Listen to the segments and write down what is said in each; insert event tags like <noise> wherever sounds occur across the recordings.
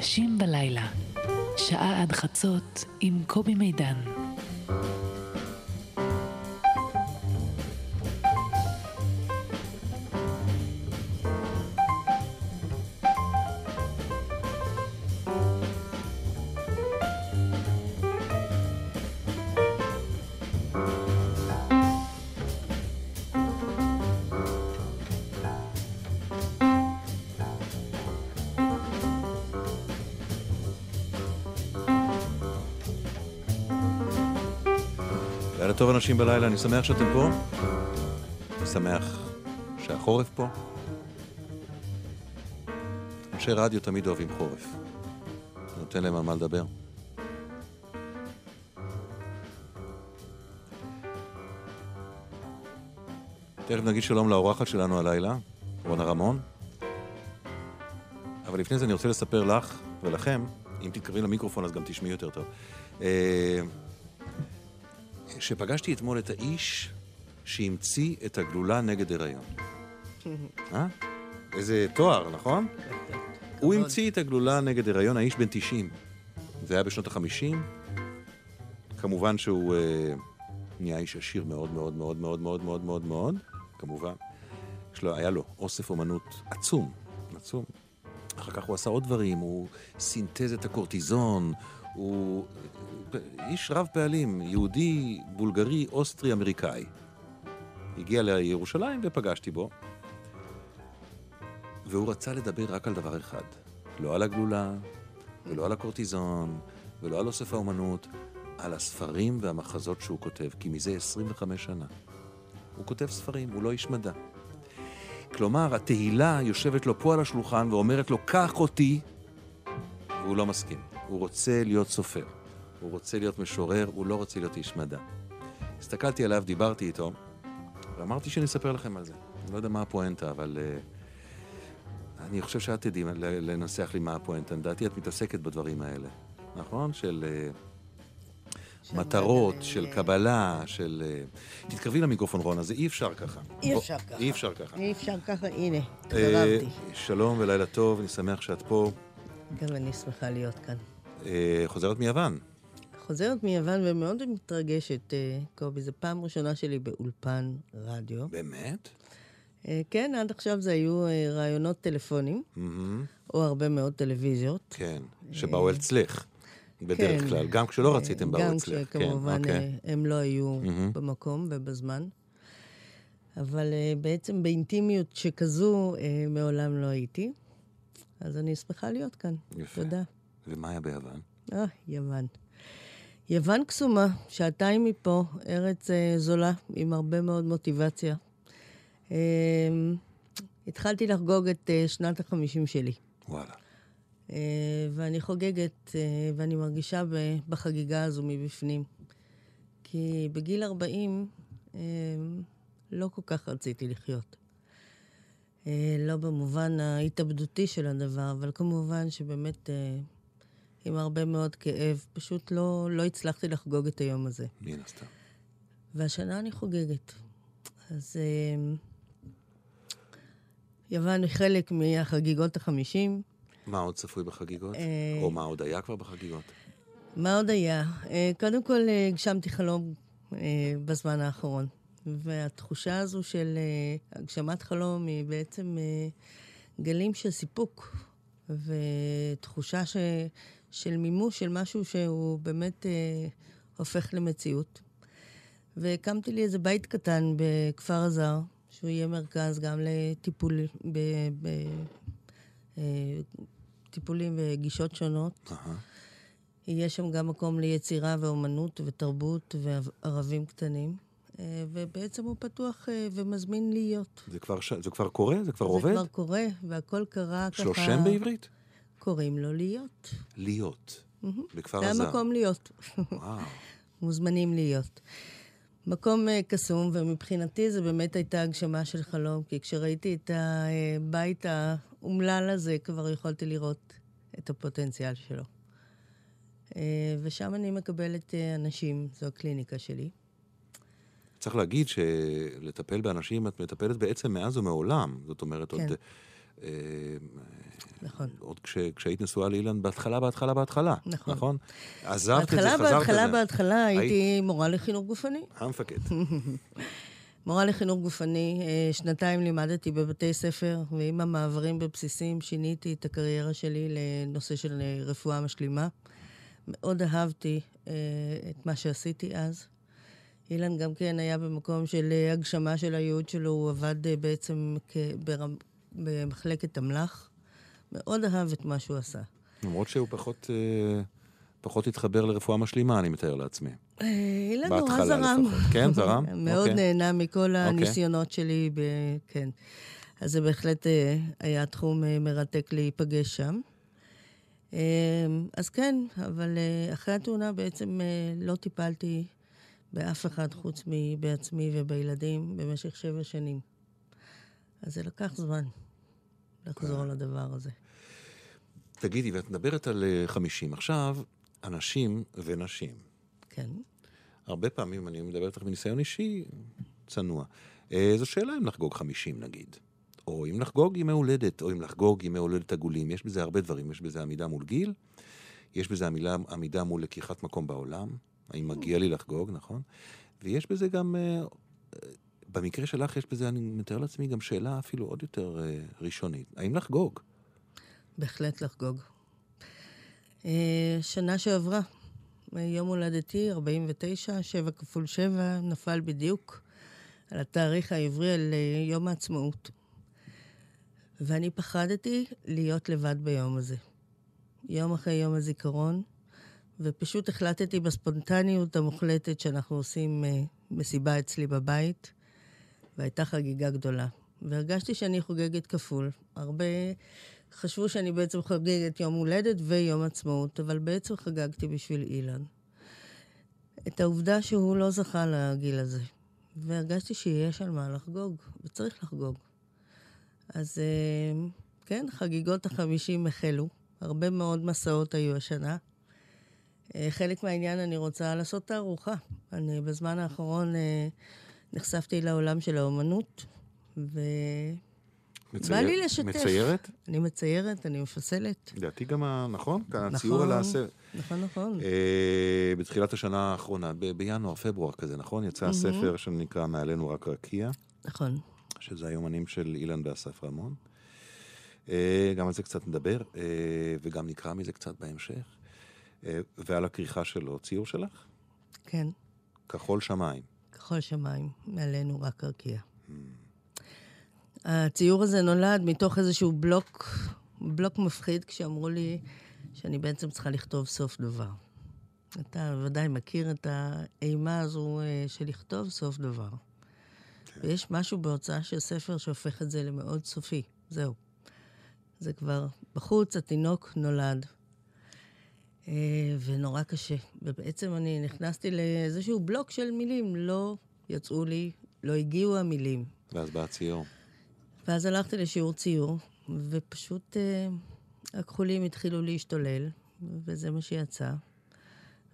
אנשים בלילה, שעה עד חצות עם קובי מידן. אנשים בלילה, אני שמח שאתם פה. אני שמח שהחורף פה. אנשי רדיו תמיד אוהבים חורף. נותן להם על מה לדבר. תכף נגיד שלום לאורחת שלנו הלילה, רונה רמון. אבל לפני זה אני רוצה לספר לך ולכם, אם תתקרבי למיקרופון אז גם תשמעי יותר טוב. שפגשתי אתמול את האיש שהמציא את הגלולה נגד הריון. <laughs> אה? איזה תואר, נכון? הוא המציא את הגלולה נגד הריון, האיש בן 90. זה היה בשנות ה-50. כמובן שהוא אה, נהיה איש עשיר מאוד מאוד מאוד מאוד מאוד מאוד מאוד מאוד, כמובן. יש לו, היה לו אוסף אומנות עצום, עצום. אחר כך הוא עשה עוד דברים, הוא סינתז את הקורטיזון, הוא איש רב פעלים, יהודי, בולגרי, אוסטרי, אמריקאי. הגיע לירושלים ופגשתי בו, והוא רצה לדבר רק על דבר אחד, לא על הגלולה, ולא על הקורטיזון, ולא על אוסף האומנות, על הספרים והמחזות שהוא כותב, כי מזה 25 שנה. הוא כותב ספרים, הוא לא איש מדע. כלומר, התהילה יושבת לו פה על השולחן ואומרת לו, קח אותי, והוא לא מסכים. הוא רוצה להיות סופר, הוא רוצה להיות משורר, הוא לא רוצה להיות איש מדע. הסתכלתי עליו, דיברתי איתו, ואמרתי שאני אספר לכם על זה. אני לא יודע מה הפואנטה, אבל uh, אני חושב שאת תדעי לנסח לי מה הפואנטה. לדעתי את מתעסקת בדברים האלה, נכון? של... Uh, מטרות, של קבלה, של... תתקרבי למיקרופון, רונה, זה אי אפשר ככה. אי אפשר ככה. אי אפשר ככה. אי אפשר ככה, הנה, התקרבתי. שלום ולילה טוב, אני שמח שאת פה. גם אני שמחה להיות כאן. אה, חוזרת מיוון. חוזרת מיוון ומאוד מתרגשת, אה, קובי. זו פעם ראשונה שלי באולפן רדיו. באמת? אה, כן, עד עכשיו זה היו ראיונות טלפונים, או הרבה מאוד טלוויזיות. כן, שבאו אצלך. בדרך כן. כלל, גם כשלא רציתם באו גם אצלך. כשכמובן כן, אוקיי. הם לא היו במקום ובזמן. אבל בעצם באינטימיות שכזו מעולם לא הייתי. אז אני שמחה להיות כאן. יפה. תודה. ומה היה ביוון? אה, יוון. יוון קסומה, שעתיים מפה, ארץ אה, זולה, עם הרבה מאוד מוטיבציה. אה, התחלתי לחגוג את אה, שנת החמישים שלי. וואלה. אה, ואני חוגגת, אה, ואני מרגישה ב, בחגיגה הזו מבפנים. כי בגיל 40 אה, לא כל כך רציתי לחיות. אה, לא במובן ההתאבדותי של הדבר, אבל כמובן שבאמת אה, עם הרבה מאוד כאב, פשוט לא, לא הצלחתי לחגוג את היום הזה. מן הסתם. והשנה אני חוגגת. אז אה, יוון היא חלק מהחגיגות החמישים. מה עוד צפוי בחגיגות? אה, או מה עוד היה כבר בחגיגות? מה עוד היה? אה, קודם כל, אה, הגשמתי חלום בזמן האחרון. והתחושה הזו של הגשמת חלום היא בעצם גלים של סיפוק, ותחושה ש, של מימוש של משהו שהוא באמת אה, הופך למציאות. והקמתי לי איזה בית קטן בכפר הזר, שהוא יהיה מרכז גם לטיפול, ב, ב, אה, טיפולים וגישות שונות. אהה. יהיה שם גם מקום ליצירה ואומנות ותרבות וערבים קטנים. אה, ובעצם הוא פתוח אה, ומזמין להיות. זה כבר, ש... זה כבר קורה? זה כבר זה עובד? כבר קורה, והכל קרה ככה... שם בעברית? קוראים לו להיות. להיות. בכפר זה הזר. המקום להיות. וואו. <laughs> מוזמנים להיות. מקום אה, קסום, ומבחינתי זה באמת הייתה הגשמה של חלום, כי כשראיתי את הבית האומלל הזה, כבר יכולתי לראות את הפוטנציאל שלו. אה, ושם אני מקבלת אה, אנשים, זו הקליניקה שלי. צריך להגיד שלטפל באנשים, את מטפלת בעצם מאז ומעולם. זאת אומרת, כן. עוד נכון. עוד כש, כשהיית נשואה לאילן, בהתחלה, בהתחלה, בהתחלה. נכון. נכון? עזבת את זה, בהתחלה, חזרת בהתחלה, לזה. בהתחלה הייתי מורה לחינוך גופני. המפקד. <laughs> מורה לחינוך גופני, אה, שנתיים לימדתי בבתי ספר, ועם המעברים בבסיסים שיניתי את הקריירה שלי לנושא של אה, רפואה משלימה. מאוד אהבתי אה, את מה שעשיתי אז. אילן גם כן היה במקום של הגשמה של הייעוד שלו, הוא עבד בעצם כ- במחלקת אמל"ח. מאוד אהב את מה שהוא עשה. למרות שהוא פחות, אה, פחות התחבר לרפואה משלימה, אני מתאר לעצמי. אה, אילן נורא בהתחלה זרם. לפחות. כן, זרם? <laughs> מאוד אוקיי. נהנה מכל הניסיונות שלי, ב... כן. אז זה בהחלט אה, היה תחום אה, מרתק להיפגש שם. אה, אז כן, אבל אה, אחרי התאונה בעצם אה, לא טיפלתי באף אחד חוץ מבעצמי ובילדים במשך שבע שנים. אז זה לקח זמן לחזור לדבר הזה. תגידי, ואת מדברת על אה, 50. עכשיו, אנשים ונשים. כן. הרבה פעמים, אני מדבר איתך מניסיון אישי, צנוע. אה, זו שאלה אם לחגוג 50 נגיד. או אם לחגוג ימי הולדת, או אם לחגוג ימי הולדת עגולים. יש בזה הרבה דברים. יש בזה עמידה מול גיל, יש בזה עמידה, עמידה מול לקיחת מקום בעולם. האם מגיע לי לחגוג, נכון? ויש בזה גם, אה, אה, במקרה שלך יש בזה, אני מתאר לעצמי, גם שאלה אפילו עוד יותר אה, ראשונית. האם לחגוג? בהחלט לחגוג. אה, שנה שעברה, יום הולדתי, 49, 7 כפול 7, נפל בדיוק על התאריך העברי, על אה, יום העצמאות. ואני פחדתי להיות לבד ביום הזה. יום אחרי יום הזיכרון, ופשוט החלטתי בספונטניות המוחלטת שאנחנו עושים אה, מסיבה אצלי בבית, והייתה חגיגה גדולה. והרגשתי שאני חוגגת כפול. הרבה חשבו שאני בעצם חוגגת יום הולדת ויום עצמאות, אבל בעצם חגגתי בשביל אילן. את העובדה שהוא לא זכה לגיל הזה. והרגשתי שיש על מה לחגוג, וצריך לחגוג. אז אה, כן, חגיגות החמישים החלו. הרבה מאוד מסעות היו השנה. אה, חלק מהעניין אני רוצה לעשות תערוכה. אני בזמן האחרון אה, נחשפתי לעולם של האומנות, ו... בא לי לשתף. מציירת? אני מציירת, אני מפסלת. לדעתי גם, ה- נכון? נכון. הציור על הסרט. נכון, נכון. אה, בתחילת השנה האחרונה, ב- בינואר, פברואר כזה, נכון? יצא הספר שנקרא מעלינו רק רקיע, נכון. שזה היומנים של אילן ואסף רמון. אה, גם על זה קצת נדבר, אה, וגם נקרא מזה קצת בהמשך. אה, ועל הכריכה שלו, ציור שלך? כן. כחול שמיים. כחול שמיים, מעלינו רק הרקיע. הציור הזה נולד מתוך איזשהו בלוק, בלוק מפחיד, כשאמרו לי שאני בעצם צריכה לכתוב סוף דבר. אתה ודאי מכיר את האימה הזו אה, של לכתוב סוף דבר. ויש משהו בהוצאה של ספר שהופך את זה למאוד סופי. זהו. זה כבר בחוץ, התינוק נולד. אה, ונורא קשה. ובעצם אני נכנסתי לאיזשהו בלוק של מילים, לא יצאו לי, לא הגיעו המילים. ואז בא הציור. ואז הלכתי לשיעור ציור, ופשוט אה, הכחולים התחילו להשתולל, וזה מה שיצא.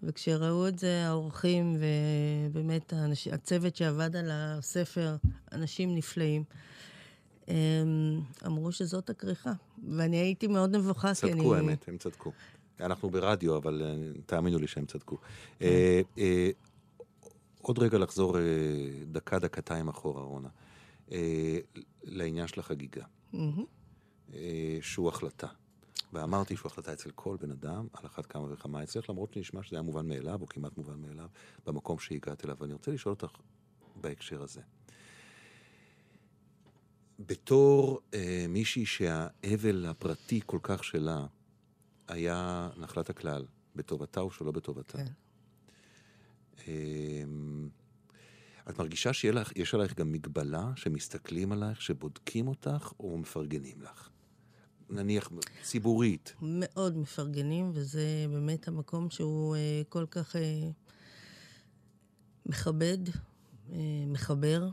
וכשראו את זה האורחים, ובאמת האנש... הצוות שעבד על הספר, אנשים נפלאים, אמרו שזאת הכריכה. ואני הייתי מאוד נבוכה, כי אני... צדקו, האמת, הם צדקו. אנחנו ברדיו, אבל אה, תאמינו לי שהם צדקו. אה, אה, עוד רגע לחזור דקה, דקתיים אחורה, רונה. אה, לעניין של החגיגה, מהמם. אה, שהוא החלטה. ואמרתי שהוא החלטה אצל כל בן אדם, על אחת כמה וכמה אצלך, למרות שנשמע שזה היה מובן מאליו, או כמעט מובן מאליו, במקום שהגעת אליו. ואני רוצה לשאול אותך בהקשר הזה. בתור אה, מישהי שהאבל הפרטי כל כך שלה היה נחלת הכלל, בטובתה או שלא בטובתה. כן. אמ, את מרגישה שיש עלייך גם מגבלה, שמסתכלים עלייך, שבודקים אותך או מפרגנים לך? נניח ציבורית. מאוד מפרגנים, וזה באמת המקום שהוא אה, כל כך אה, מכבד, אה, מחבר,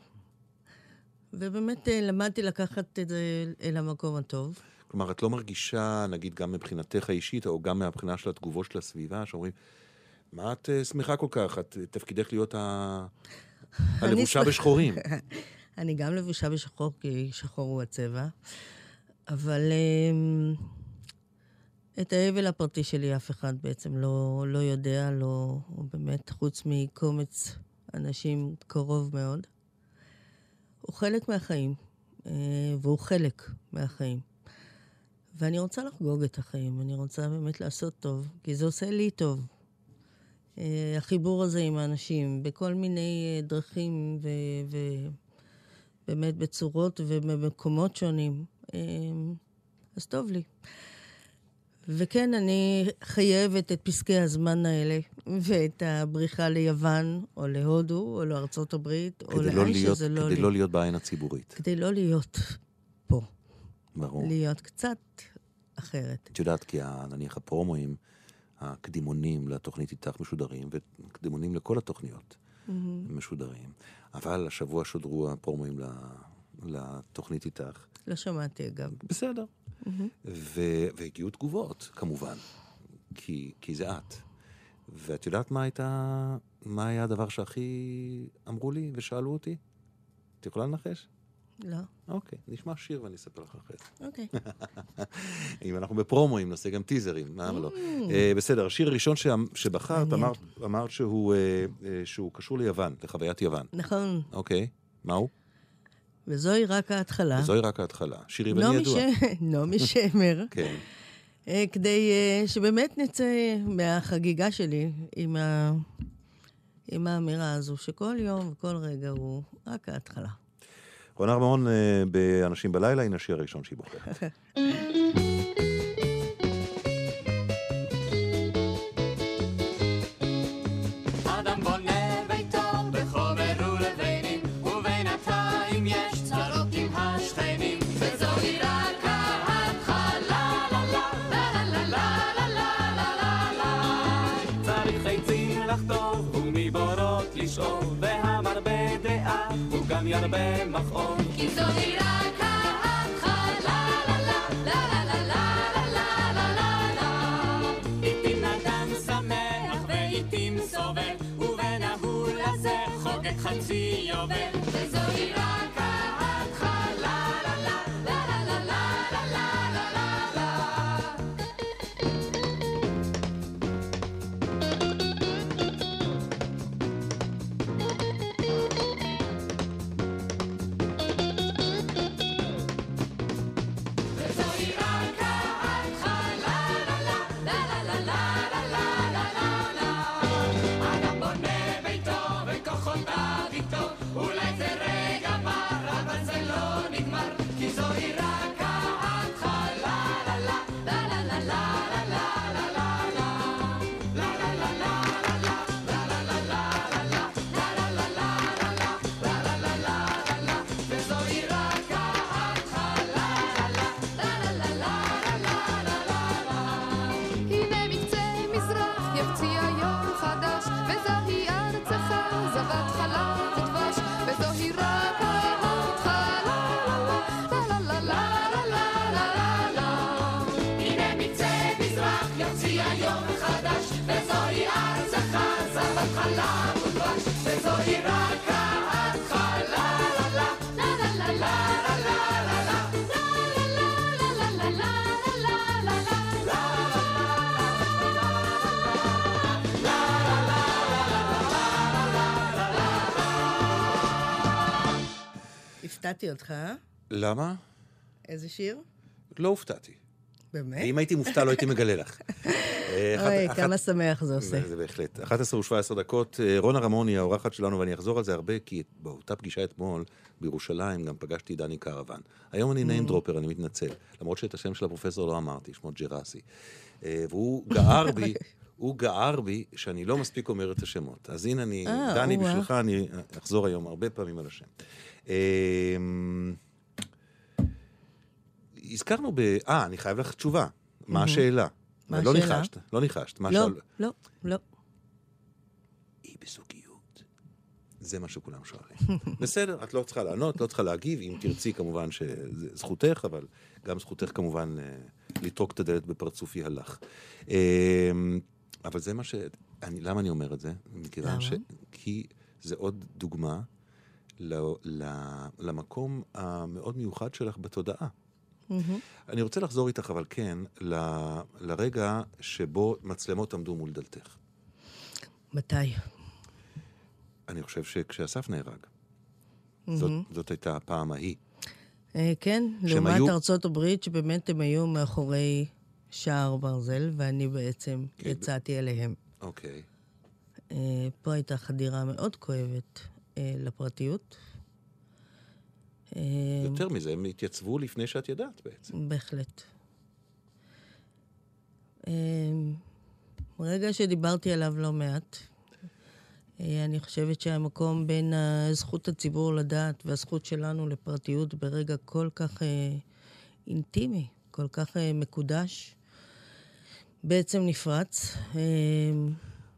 ובאמת אה, למדתי לקחת את זה אל המקום הטוב. כלומר, את לא מרגישה, נגיד, גם מבחינתך האישית, או גם מהבחינה של התגובות של הסביבה, שאומרים, מה את אה, שמחה כל כך? את תפקידך להיות ה... הלבושה. בשחורים. <laughs> אני גם לבושה בשחור, כי שחור הוא הצבע, אבל אמ, את האבל הפרטי שלי אף אחד בעצם לא, לא יודע, לא, הוא באמת, חוץ מקומץ אנשים קרוב מאוד. הוא חלק מהחיים, אה, והוא חלק מהחיים. ואני רוצה לחגוג את החיים, אני רוצה באמת לעשות טוב, כי זה עושה לי טוב. אה, החיבור הזה עם האנשים, בכל מיני אה, דרכים ובאמת בצורות ובמקומות שונים. אז טוב לי. וכן, אני חייבת את פסקי הזמן האלה, ואת הבריחה ליוון, או להודו, או לארצות הברית, או לאן לא להיות, שזה לא כדי לי. לא להיות בעין הציבורית. כדי לא להיות פה. ברור. להיות קצת אחרת. את יודעת, כי נניח הפרומואים, הקדימונים לתוכנית איתך משודרים, וקדימונים לכל התוכניות משודרים. אבל השבוע שודרו הפרומואים לתוכנית איתך. לא שמעתי, אגב. בסדר. ו- והגיעו תגובות, כמובן, כי, כי זה את. ואת יודעת מה הייתה, מה היה הדבר שהכי אמרו לי ושאלו אותי? את יכולה לנחש? לא. אוקיי, נשמע שיר ואני אספר לך אחרי זה. אוקיי. <laughs> אם אנחנו בפרומואים, נעשה גם טיזרים, למה לא? אה, בסדר, השיר הראשון ש- שבחרת. אמרת, שהוא, אה, אה, שהוא קשור ליוון, לחוויית יוון. נכון. אוקיי, מה הוא? וזוהי רק ההתחלה. וזוהי רק ההתחלה. שיר יווני ידוע. ש- <laughs> נעמי שמר. <laughs> כן. כדי שבאמת נצא מהחגיגה שלי. עם האמירה הזו, שכל יום וכל רגע הוא רק ההתחלה. רונה אה, באנשים בלילה, הנה השיר הראשון שהיא בוחרת. <laughs> ירבה מכאוב. כי זוהי רק ההתחלה, לה לה לה לה לה לה לה לה לה לעתים אדם שמח ועתים סובל, ובין ההול הזה חוגג חצי יובל. וזוהי רק ההתחלה, הפתעתי אותך, אה? למה? איזה שיר? לא הופתעתי. באמת? אם הייתי מופתע לא הייתי מגלה לך. <laughs> אה, אוי, כמה שמח זה עושה. זה בהחלט. 11 ו-17 דקות. אה, רונה רמון היא האורחת שלנו, ואני אחזור על זה הרבה, כי באותה פגישה אתמול בירושלים גם פגשתי דני קרוון. היום אני Mm. נעים דרופר, אני מתנצל. למרות שאת השם של הפרופסור לא אמרתי, שמו ג'רסי. אה, והוא גער בי, <laughs> הוא גער בי שאני לא מספיק אומר את השמות. אז הנה אני, דני. בשבילך אני אחזור היום הרבה פעמים על השם. אה, הזכרנו ב... אה, אני חייב לך תשובה. מה השאלה? מה לא השאלה? ניחשת, לא ניחשת. לא, שאל- לא, לא. היא בזוגיות. זה מה שכולם שואלים. <laughs> בסדר, את לא צריכה לענות, לא צריכה להגיב, אם תרצי כמובן שזה זכותך, אבל גם זכותך כמובן אה, לטרוק את הדלת בפרצופי הלך. אה, אבל זה מה ש... אני, למה אני אומר את זה? מכיוון? ש... כי זה עוד דוגמה. למקום המאוד מיוחד שלך בתודעה. אני רוצה לחזור איתך, אבל כן, ל- לרגע שבו מצלמות עמדו מול דלתך. מתי? אני חושב שכשאסף נהרג. זאת, זאת הייתה הפעם ההיא. אה, כן, לעומת היו- ארצות הברית, שבאמת הם היו מאחורי שער ברזל, ואני בעצם כן. יצאתי אליהם. אוקיי. אה, פה הייתה חדירה מאוד כואבת לפרטיות. אה, יותר מזה, הם התייצבו לפני שאת ידעת בעצם. בהחלט. אה, רגע שדיברתי עליו לא מעט, אה, אני חושבת שהמקום בין זכות הציבור לדעת והזכות שלנו לפרטיות ברגע כל כך אה, אינטימי, כל כך אה, מקודש, בעצם נפרץ.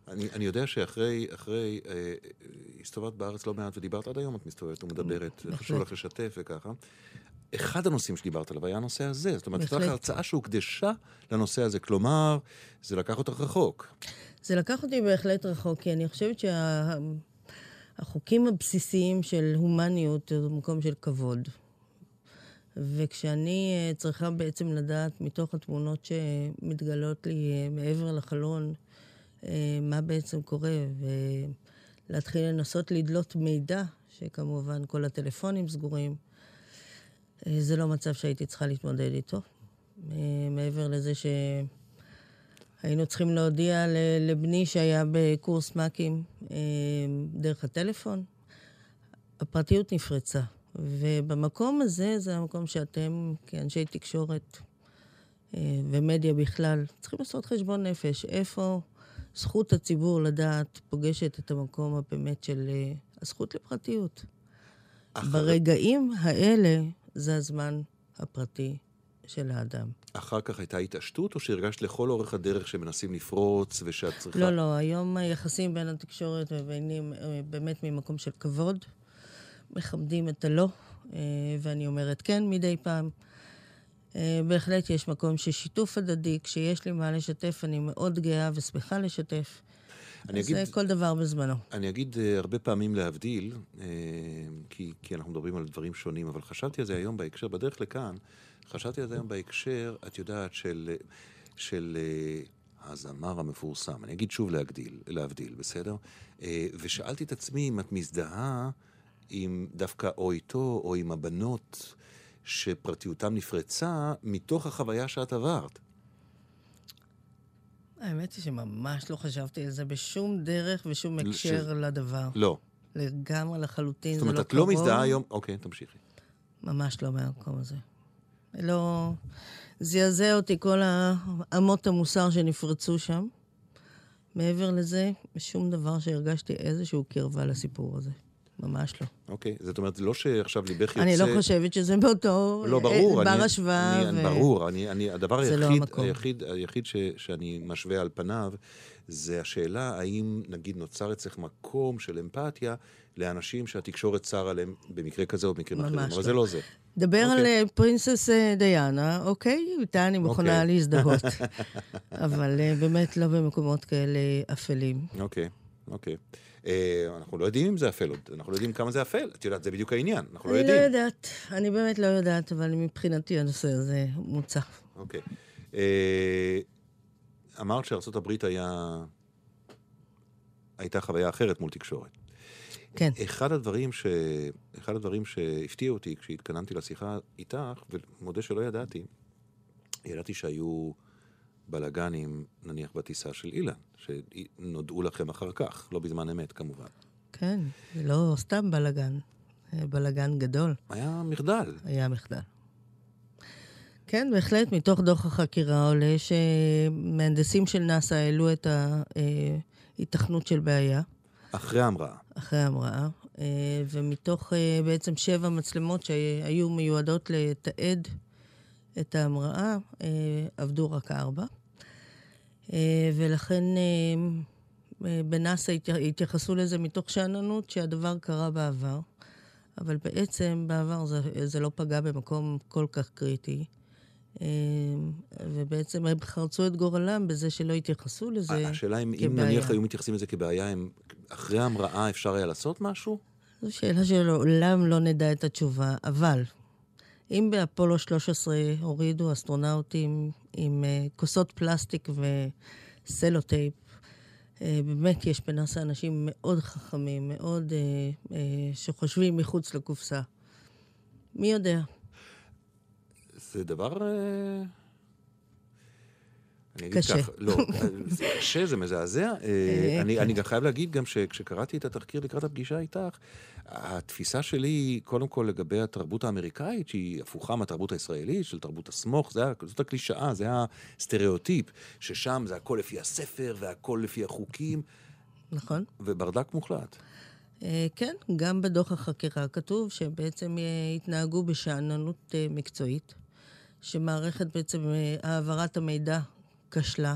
אני, אני יודע שאחרי, אחרי, אה, הסתובבת בארץ לא מעט ודיברת עד היום, את מסתובבת ומדברת. חשוב לך לשתף וככה. אחד הנושאים שדיברת עליו היה הנושא הזה. זאת אומרת, הייתה לך. הרצאה שהוקדשה לנושא הזה. כלומר, זה לקח אותך רחוק. זה לקח אותי בהחלט רחוק, כי אני חושבת שהחוקים הבסיסיים של הומניות זה מקום של כבוד. וכשאני אה, צריכה בעצם לדעת מתוך התמונות שמתגלות לי אה, מעבר לחלון, מה בעצם קורה, ולהתחיל לנסות לדלות מידע, שכמובן כל הטלפונים סגורים, אה, זה לא מצב שהייתי צריכה להתמודד איתו. אה, מעבר לזה ש... היינו צריכים להודיע לבני שהיה בקורס מ"כים אה, דרך הטלפון. הפרטיות נפרצה. ובמקום הזה, זה המקום שאתם, כאנשי תקשורת אה, ומדיה בכלל, צריכים לעשות חשבון נפש. איפה זכות הציבור לדעת פוגשת את המקום הבאמת של אה, הזכות לפרטיות. אחר, ברגעים האלה זה הזמן הפרטי של האדם. אחר כך הייתה התעשתות, או שהרגשת לכל אורך הדרך שמנסים לפרוץ ושאת צריכה... לא, לא, היום היחסים בין התקשורת וביני הם אה, באמת ממקום של כבוד. מכבדים את הלא, אה, ואני אומרת כן מדי פעם. אה, בהחלט יש מקום של שיתוף הדדי. כשיש לי מה לשתף, אני מאוד גאה ושמחה לשתף. אני אז אגיד- כל דבר בזמנו. אני אגיד אה, הרבה פעמים להבדיל, אה, כי, כי אנחנו מדברים על דברים שונים, אבל חשבתי על זה היום בהקשר, בדרך לכאן, חשבתי על זה היום בהקשר, את יודעת, של, של הזמר המפורסם. אני אגיד שוב להגדיל, להבדיל, בסדר? ושאלתי את עצמי אם את מזדהה עם דווקא או איתו או עם הבנות שפרטיותם נפרצה מתוך החוויה שאת עברת. האמת היא שממש לא חשבתי על זה בשום דרך ושום ש- הקשר לדבר. לא. לגמרי לחלוטין, זאת זה לא אומרת, קרוב. את לא מזדהה היום... אוקיי, תמשיכי. ממש לא מהמקום הזה. לא... זעזע אותי כל אמות המוסר שנפרצו שם. מעבר לזה, שום דבר שהרגשתי איזשהו קרבה לסיפור הזה. ממש לא. אוקיי, זאת אומרת, לא שעכשיו ליבך יוצא... אני לא חושבת שזה באותו לא, ברור. אה, אני- בר השוואה. ו- ברור. אני, אני, הדבר לא היחיד, המקום. היחיד, היחיד ש, שאני משווה על פניו, זה השאלה האם, נגיד, נוצר אצלך מקום של אמפתיה לאנשים שהתקשורת צר עליהם במקרה כזה או במקרים אחרים. ממש אבל לא. זה לא זה. דבר על אוקיי. אה, פרינסס אה, דיאנה, אוקיי? איתה אני מוכנה אוקיי. להזדהות. <laughs> אבל אה, באמת לא במקומות כאלה אפלים. אוקיי, אוקיי. אה, אנחנו לא יודעים אם זה אפל עוד, אנחנו לא יודעים כמה זה אפל. את יודעת, זה בדיוק העניין, אנחנו לא אני לא יודעים. יודעת, אני באמת לא יודעת, אבל מבחינתי הנושא הזה מוצע. אוקיי. אה, אמרת הברית היה... הייתה חוויה אחרת מול תקשורת. כן. אחד הדברים, ש... אחד הדברים שהפתיע אותי כשהתכוננתי לשיחה איתך, ומודה שלא ידעתי, ידעתי שהיו בלאגנים, נניח בטיסה של אילן, שנודעו לכם אחר כך, לא בזמן אמת כמובן. כן, לא סתם בלאגן, זה בלאגן גדול, היה מחדל. היה מחדל. כן, בהחלט, מתוך דוח החקירה עולה שמהנדסים של נאס"א העלו את ההיתכנות של בעיה, אחרי ההמראה. אחרי ההמראה, אה, ומתוך אה, בעצם שבע מצלמות שהיו מיועדות לתעד את ההמראה, אה, עבדו רק ארבע. אה, ולכן אה, בנאס"א התי- התייחסו לזה מתוך שאננות שהדבר קרה בעבר, אבל בעצם בעבר זה, זה לא פגע במקום כל כך קריטי. ובעצם הם חרצו את גורלם בזה שלא התייחסו לזה השאלה אם, אם כבעיה. נניח היו מתייחסים לזה כבעיה, הם, אחרי ההמראה אפשר היה לעשות משהו? זו שאלה שלעולם לא נדע את התשובה, אבל אם באפולו 13 הורידו אסטרונאוטים עם אה, כוסות פלסטיק וסלוטייפ, אה, באמת יש בנאס"א אנשים מאוד חכמים, מאוד אה, שחושבים מחוץ לקופסה. מי יודע? זה דבר... אני אגיד קשה. כך, לא, זה קשה, זה מזעזע. אני, אני גם חייב להגיד גם שכשקראתי את התחקיר לקראת הפגישה איתך, התפיסה שלי היא קודם כל לגבי התרבות האמריקאית, שהיא הפוכה מהתרבות הישראלית, של תרבות הסמוך, זה, זאת הקלישאה, זה הסטריאוטיפ, ששם זה הכל לפי הספר והכל לפי החוקים, נכון? וברדק מוחלט. אה, כן, גם בדוח החקירה כתוב שבעצם אה, התנהגו בשאננות אה, מקצועית, שמערכת בעצם העברת המידע כשלה,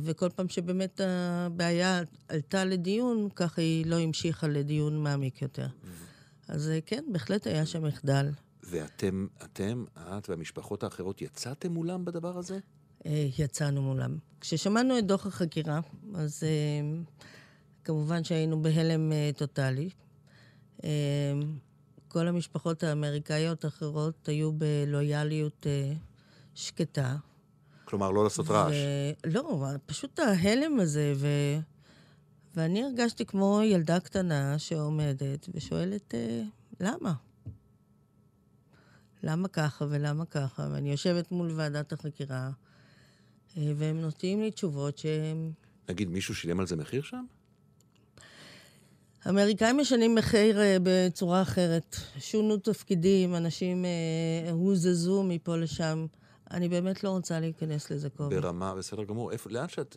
וכל פעם שבאמת הבעיה עלתה לדיון, ככה היא לא המשיכה לדיון מעמיק יותר. אז אה, כן, בהחלט היה שם מחדל. ואתם, אתם, את והמשפחות האחרות, יצאתם מולם בדבר הזה? אה, יצאנו מולם. כששמענו את דוח החקירה, אז אה, כמובן שהיינו בהלם אה, טוטאלי. אה, כל המשפחות האמריקאיות האחרות היו בלויאליות אה, שקטה. כלומר, לא לעשות רעש. ו... לא, פשוט ההלם הזה, ו... ואני הרגשתי כמו ילדה קטנה שעומדת ושואלת, אה, למה? למה ככה ולמה ככה? ואני יושבת מול ועדת החקירה, אה, והם נותנים לי תשובות שהם... נגיד, מישהו שילם על זה מחיר שם? האמריקאים משנים מחיר אה, בצורה אחרת. שונו תפקידים, אנשים הוזזו מפה לשם. אני באמת לא רוצה להיכנס לזה, קובי. ברמה, בסדר גמור. איפה, לאן שאת...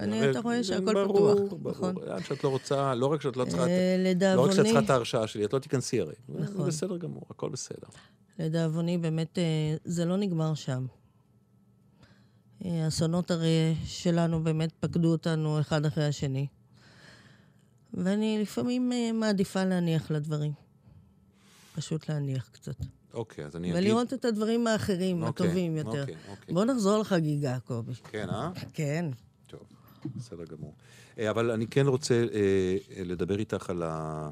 אני- אתה רואה שהכל ברור, פתוח, ברור. נכון. לאן שאת לא רוצה, לא רק שאת לא צריכה... את- אה, לא רק שאת לדאבוני, צריכה את ההרשאה שלי, את לא תיכנסי הרי. נכון. בסדר גמור, הכל בסדר. לדאבוני, באמת, אה, זה לא נגמר שם. אה, האסונות הרי שלנו באמת פקדו אותנו אחד אחרי השני. ואני לפעמים אה, מעדיפה להניח לדברים. פשוט להניח קצת. אוקיי, אז אני אגיד... ולראות את הדברים האחרים, אוקיי, הטובים יותר. אוקיי, אוקיי. בוא נחזור לחגיגה, קובי. כן, אה? כן. טוב, בסדר גמור. אה, אבל אני כן רוצה אה, אה, לדבר איתך על, ה...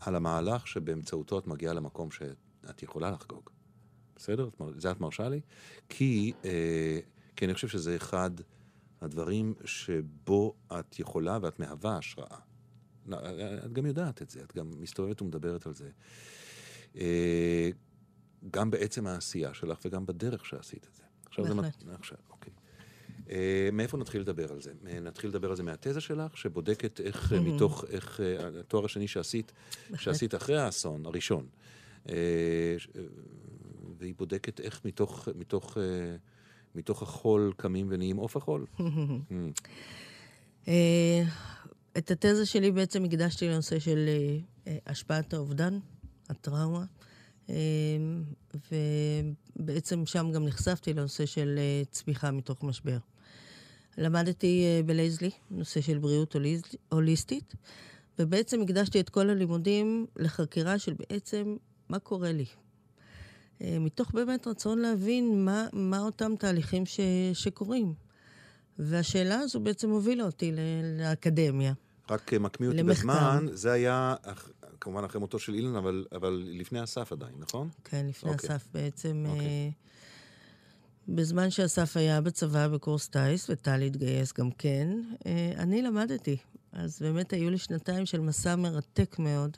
על המהלך שבאמצעותו את מגיעה למקום שאת יכולה לחגוג. בסדר? זה את מרשה לי? כי, אה, כי אני חושב שזה אחד הדברים שבו את יכולה ואת מהווה השראה. לא, את גם יודעת את זה, את גם מסתובבת ומדברת על זה. אה, גם בעצם העשייה שלך וגם בדרך שעשית את זה. עכשיו זה... בהחלט. מת- עכשיו, אוקיי. אה, מאיפה נתחיל לדבר על זה? אה, נתחיל לדבר על זה מהתזה שלך, שבודקת איך אה, מתוך, איך אה, התואר השני שעשית, שעשית אחרי האסון הראשון. אה, אה, והיא בודקת איך מתוך, מתוך, אה, מתוך החול קמים ונהיים עוף החול. <laughs> Mm, אה, את התזה שלי בעצם הקדשתי לנושא של אה, אה, השפעת האובדן, הטראומה, אה, ובעצם שם גם נחשפתי לנושא של אה, צמיחה מתוך משבר. למדתי אה, בלייזלי, נושא של בריאות הוליסטית, ובעצם הקדשתי את כל הלימודים לחקירה של בעצם מה קורה לי. אה, מתוך באמת רצון להבין מה, מה אותם תהליכים ש, שקורים. והשאלה הזו בעצם הובילה אותי לאקדמיה. רק מקמיא אותי למחקר. בזמן, זה היה, כמובן אחרי מותו של אילן, אבל, אבל לפני אסף עדיין, נכון? כן, לפני אוקיי. אסף בעצם. אוקיי. אה, בזמן שאסף היה בצבא בקורס טיס, וטל התגייס גם כן, אה, אני למדתי. אז באמת היו לי שנתיים של מסע מרתק מאוד.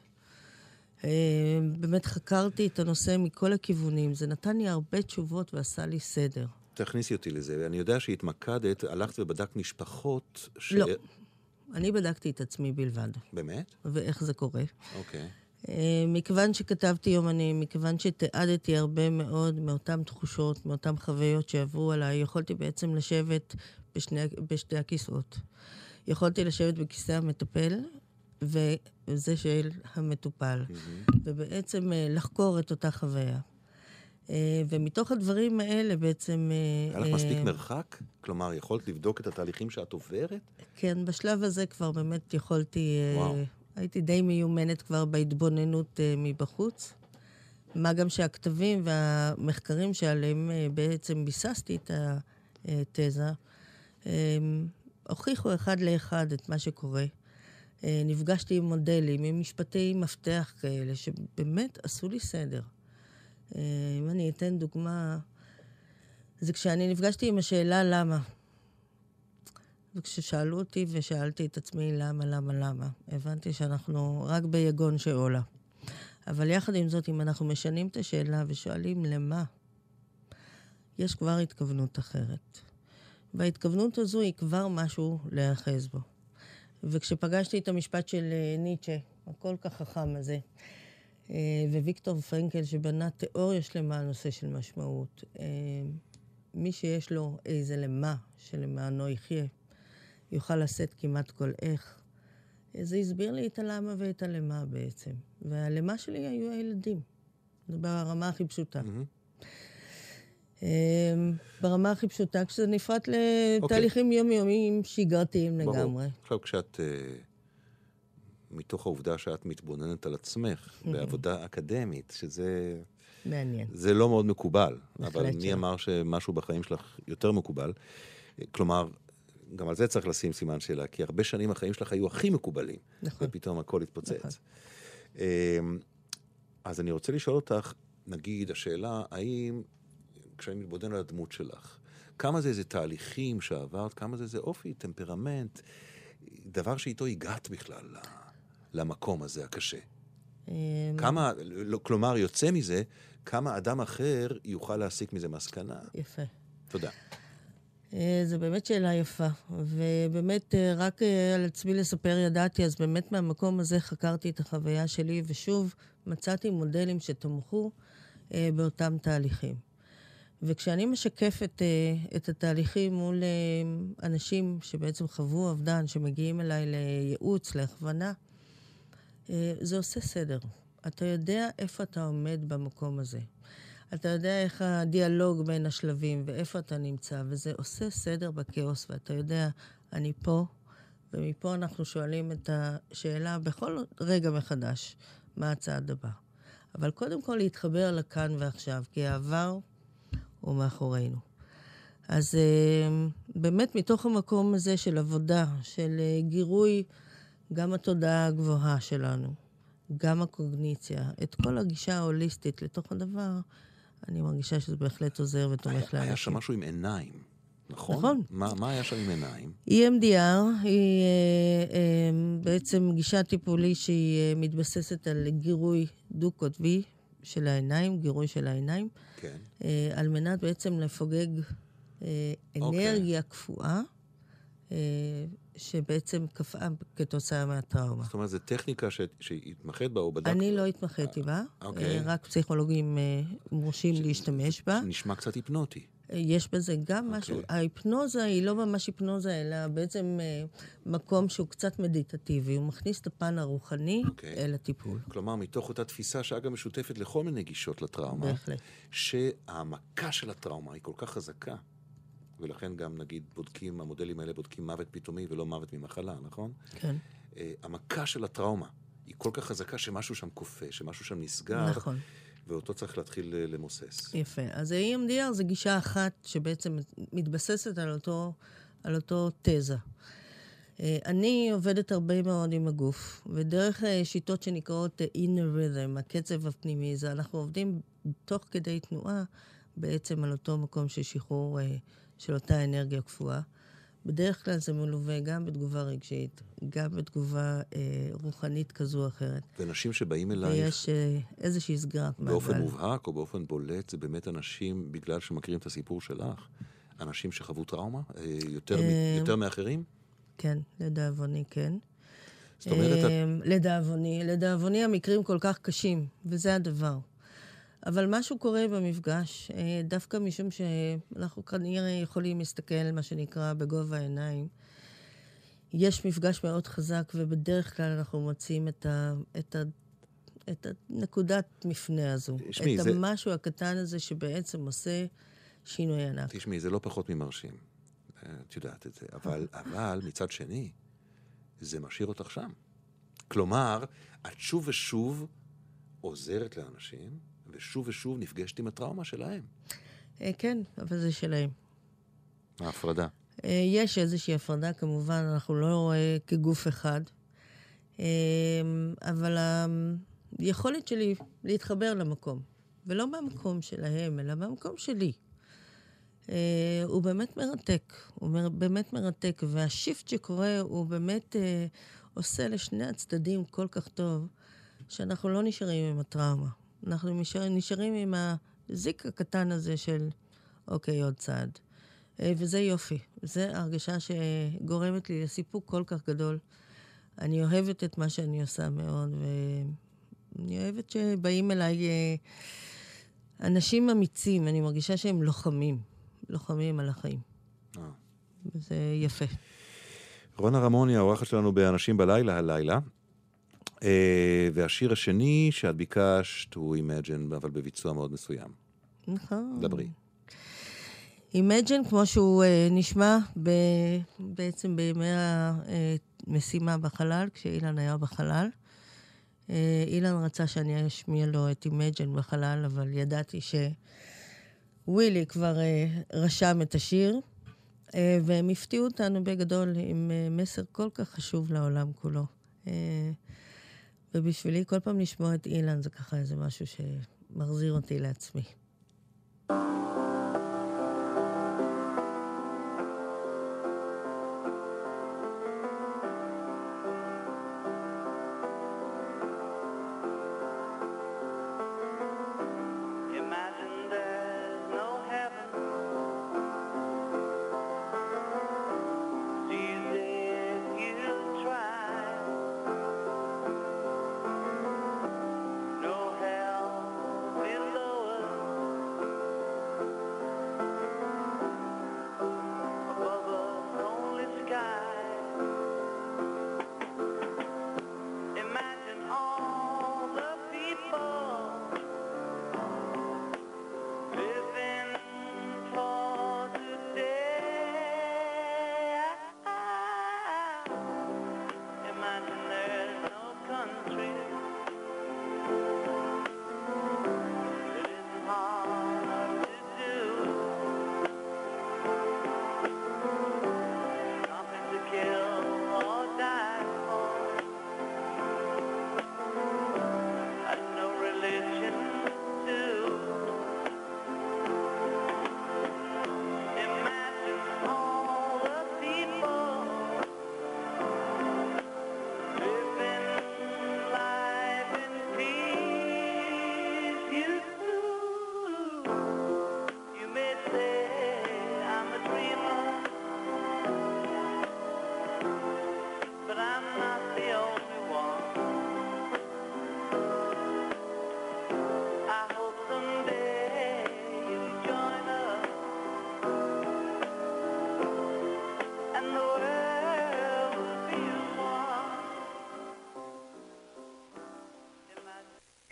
אה, באמת חקרתי את הנושא מכל הכיוונים. זה נתן לי הרבה תשובות ועשה לי סדר. תכניסי אותי לזה. אני יודע שהתמקדת, הלכת ובדקת משפחות ש... לא. אני בדקתי את עצמי בלבד, באמת? ואיך זה קורה. אוקיי. אה, מכיוון שכתבתי יומנים, מכיוון שתיעדתי הרבה מאוד מאותן תחושות, מאותן חוויות שעברו עליי, יכולתי בעצם לשבת בשני, בשתי הכיסאות. יכולתי לשבת בכיסא המטפל וזה של המטופל, ובעצם אה, לחקור את אותה חוויה. אה, ומתוך הדברים האלה בעצם... אה, היה לך מספיק אה, מרחק? כלומר, יכולת לבדוק את התהליכים שאת עוברת? כן, בשלב הזה כבר באמת יכולתי... וואו. הייתי די מיומנת כבר בהתבוננות מבחוץ. מה גם שהכתבים והמחקרים שעליהם בעצם ביססתי את התזה, הוכיחו אחד לאחד את מה שקורה. נפגשתי עם מודלים, עם משפטי מפתח כאלה, שבאמת עשו לי סדר. אה, אם אני אתן דוגמה, זה כשאני נפגשתי עם השאלה למה. וכששאלו אותי ושאלתי את עצמי למה, למה, למה, הבנתי שאנחנו רק ביגון שעולה. אבל יחד עם זאת, אם אנחנו משנים את השאלה ושואלים למה, יש כבר התכוונות אחרת. וההתכוונות הזו היא כבר משהו להיאחז בו. וכשפגשתי את המשפט של אה, ניטשה, הכל כך חכם הזה, וויקטור פרנקל, שבנה תיאוריה שלמה על נושא של משמעות, אה, מי שיש לו איזה למה שלמענו יחיה, יוכל לשאת כמעט כל איך. זה הסביר לי את הלמה ואת הלמה בעצם. והלמה שלי היו הילדים. זה ברמה הכי פשוטה. אמ, ברמה הכי פשוטה, כשזה נפרט לתהליכים יומיומיים שגרתיים ברור. לגמרי. עכשיו, כשאת... אה, מתוך העובדה שאת מתבוננת על עצמך בעבודה אקדמית, שזה מעניין. זה לא מאוד מקובל, אבל מי שלא. אמר שמשהו בחיים שלך יותר מקובל? כלומר, גם על זה צריך לשים סימן שאלה, כי הרבה שנים החיים שלך היו הכי מקובלים, נכון. ופתאום הכל התפוצץ. נכון. אמ, אז אני רוצה לשאול אותך, נגיד, השאלה, האם, כשאני מתבונן על הדמות שלך, כמה זה איזה תהליכים שעברת, כמה זה איזה אופי, טמפרמנט, דבר שאיתו הגעת בכלל למקום הזה הקשה. אמ, כמה, לא, כלומר, יוצא מזה, כמה אדם אחר יוכל להסיק מזה מסקנה. יפה. תודה. אה, זו באמת שאלה יפה, ובאמת אה, רק אה, על עצמי לספר ידעתי, אז באמת מהמקום הזה חקרתי את החוויה שלי, ושוב מצאתי מודלים שתמכו באותם תהליכים. וכשאני משקפת את התהליכים מול אנשים שבעצם חוו אובדן, שמגיעים אליי לייעוץ, להכוונה, זה עושה סדר. אתה יודע איפה אתה עומד במקום הזה. אתה יודע איך הדיאלוג בין השלבים ואיפה אתה נמצא, וזה עושה סדר בכאוס, ואתה יודע, אני פה, ומפה אנחנו שואלים את השאלה בכל רגע מחדש, מה הצעד הבא. אבל קודם כל להתחבר לכאן ועכשיו, כי העבר הוא מאחורינו. אז אה, באמת מתוך המקום הזה של עבודה, של אה, גירוי גם התודעה הגבוהה שלנו, גם הקוגניציה, את כל הגישה ההוליסטית לתוך הדבר, אני מרגישה שזה בהחלט עוזר ותומך לאנשים. היה שם משהו עם עיניים, נכון? נכון. מה, מה היה שם עם עיניים? EMDR היא אה, אה, בעצם גישה טיפולית שהיא אה, מתבססת על גירוי דו-קוטבי של העיניים, גירוי של העיניים, כן. אה, על מנת בעצם לפוגג אה, אוקיי. אנרגיה קפואה, אה, שבעצם קפאה כתוצאה מהטראומה. זאת אומרת, זו טכניקה ש... שהתמחית בה או בדקת? אני לא התמחיתי בה, אוקיי. אה, רק פסיכולוגים אה, מורשים להשתמש בה. נשמע קצת היפנוטי. אה, יש בזה גם משהו, אוקיי. ההיפנוזה היא לא ממש היפנוזה, אלא בעצם אה, מקום שהוא קצת מדיטטיבי, הוא מכניס את הפן הרוחני אוקיי. אל הטיפול. כלומר, מתוך אותה תפיסה שאגב משותפת לכל מיני גישות לטראומה, בהחלט. שהעמקה של הטראומה היא כל כך חזקה, ולכן גם נגיד בודקים, המודלים האלה בודקים מוות פתאומי ולא מוות ממחלה, נכון? כן, אה, המכה של הטראומה היא כל כך חזקה שמשהו שם כופה, שמשהו שם נסגר, נכון. ואותו צריך להתחיל אה, למוסס. יפה. אז ה-EMDR זה גישה אחת שבעצם מתבססת על אותו, על אותו תזה. אה, אני עובדת הרבה מאוד עם הגוף, ודרך שיטות שנקראות inner rhythm, הקצב הפנימי, זה אנחנו עובדים תוך כדי תנועה בעצם על אותו מקום של שחרור של אותה אנרגיה קפואה. בדרך כלל זה מלווה גם בתגובה רגשית, גם בתגובה אה, רוחנית כזו או אחרת. ואנשים שבאים אלייך ויש אה, איזושהי סגירת מעגל. באופן מובהק או באופן בולט, זה באמת אנשים, בגלל שמכירים את הסיפור שלך, אנשים שחוו טראומה אה, יותר, מ- אה, יותר מאחרים? כן, לדאבוני כן. זאת אומרת, את- אמ, לדאבוני, לדאבוני המקרים כל כך קשים, וזה הדבר. אבל משהו קורה במפגש, אה, דווקא משום שאנחנו כנראה יכולים להסתכל, מה שנקרא, בגובה העיניים. יש מפגש מאוד חזק, ובדרך כלל אנחנו מוצאים את, ה, את, ה, את הנקודת מפנה הזו. תשמעי, את זה- המשהו הקטן הזה שבעצם עושה שינוי ענק. תשמעי, זה לא פחות ממרשים. אה, את יודעת את זה. <laughs> אבל, אבל מצד שני, זה משאיר אותך שם. כלומר, את שוב ושוב עוזרת לאנשים, ושוב ושוב נפגשת עם הטראומה שלהם. אה, כן, אבל זה שלהם. ההפרדה. אה, יש איזושהי הפרדה, כמובן, אנחנו לא אה, כגוף אחד. אבל היכולת שלי להתחבר למקום, ולא מהמקום שלהם, אלא מהמקום שלי, הוא באמת מרתק. הוא מר, באמת מרתק, והשיפט שקורה הוא באמת עושה לשני הצדדים כל כך טוב, שאנחנו לא נשארים עם הטראומה. אנחנו נשאר, נשארים עם הזיק הקטן הזה של, אוקיי, עוד צעד. אה, וזה יופי. זו הרגשה שגורמת לי לסיפוק כל כך גדול. אני אוהבת את מה שאני עושה מאוד, ואני אוהבת שבאים אליי אה, אנשים אמיצים, אני מרגישה שהם לוחמים, לוחמים על החיים. אה. וזה יפה. רונה רמוני, האורחת שלנו באנשים בלילה הלילה. אה, והשיר השני שאת ביקשת הוא Imagine, אבל בביצוע מאוד מסוים. נכון. דברי. Imagine, כמו שהוא uh, נשמע ב, בעצם בימי המשימה בחלל, כשאילן היה בחלל. Uh, אילן רצה שאני אשמיע לו את Imagine בחלל, אבל ידעתי שווילי כבר uh, רשם את השיר, uh, והם הפתיעו אותנו בגדול עם uh, מסר כל כך חשוב לעולם כולו. Uh, ובשבילי כל פעם לשמוע את אילן זה ככה איזה משהו שמחזיר אותי לעצמי.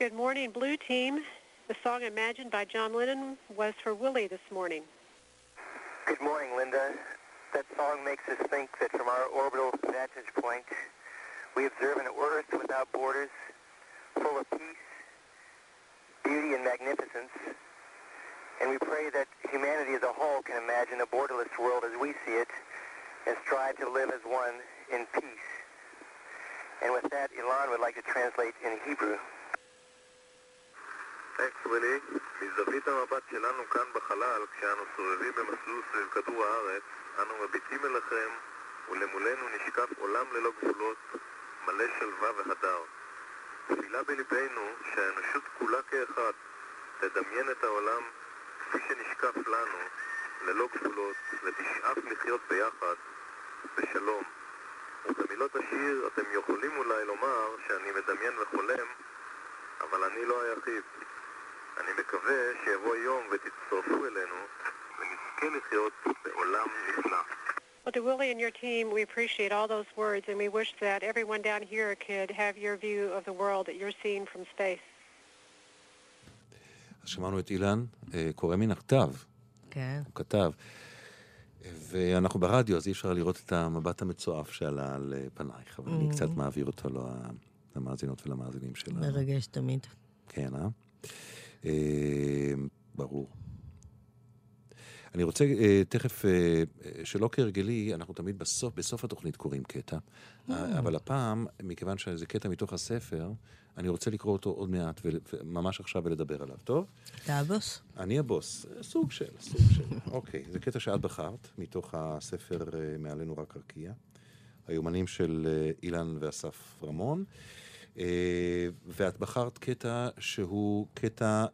Good morning, Blue Team. The song Imagine by John Lennon was for Willie this morning. Good morning, Linda. That song makes us think that from our orbital vantage point, we observe an Earth without borders, full of peace, beauty, and magnificence. And we pray that humanity as a whole can imagine a borderless world as we see it and strive to live as one in peace. And with that, Ilan would like to translate in Hebrew. Willie. מזווית המבט שלנו כאן בחלל, כשאנו סובבים במסלול סביב כדור הארץ, אנו מביטים אליכם, ולמולנו נשקף עולם ללא גבולות, מלא שלווה והדר. תפילה בלבנו שהאנושות כולה כאחד תדמיין את העולם כפי שנשקף לנו, ללא גבולות, ותשאף לחיות ביחד, בשלום. ובמילות השיר אתם יכולים אולי לומר שאני מדמיין וחולם, אבל אני לא היחיד. אני מקווה שיבוא יום ותצטרפו אלינו ונזכה לחיות בעולם נפלא. Well, to Willie and your team, we appreciate all those words, and we wish that everyone down here could have your view of the world that you're seeing from space. שמענו את אילן, אה, קורא מן הכתב, כן. הוא כתב. ואנחנו ברדיו, אז אי אפשר לראות את המבט המצועף שעלה על אה, פנייך, אבל אני קצת מעביר אותו למאזינות ולמאזינים שלנו. מרגש תמיד. כן, אה? אה? ברור. אני רוצה אה, תכף, אה, אה, שלא כהרגלי, אנחנו תמיד בסוף, בסוף התוכנית קוראים קטע, אה, אבל הפעם, מכיוון שזה קטע מתוך הספר, אני רוצה לקרוא אותו עוד מעט, ממש עכשיו ולדבר עליו, טוב? אתה הבוס? אני הבוס, סוג של, סוג של. <laughs> אוקיי, זה קטע שאת בחרת, מתוך הספר אה, מעלינו רק רקיע. היומנים של אה, אילן ואסף רמון. אה, ואת בחרת קטע שהוא קטע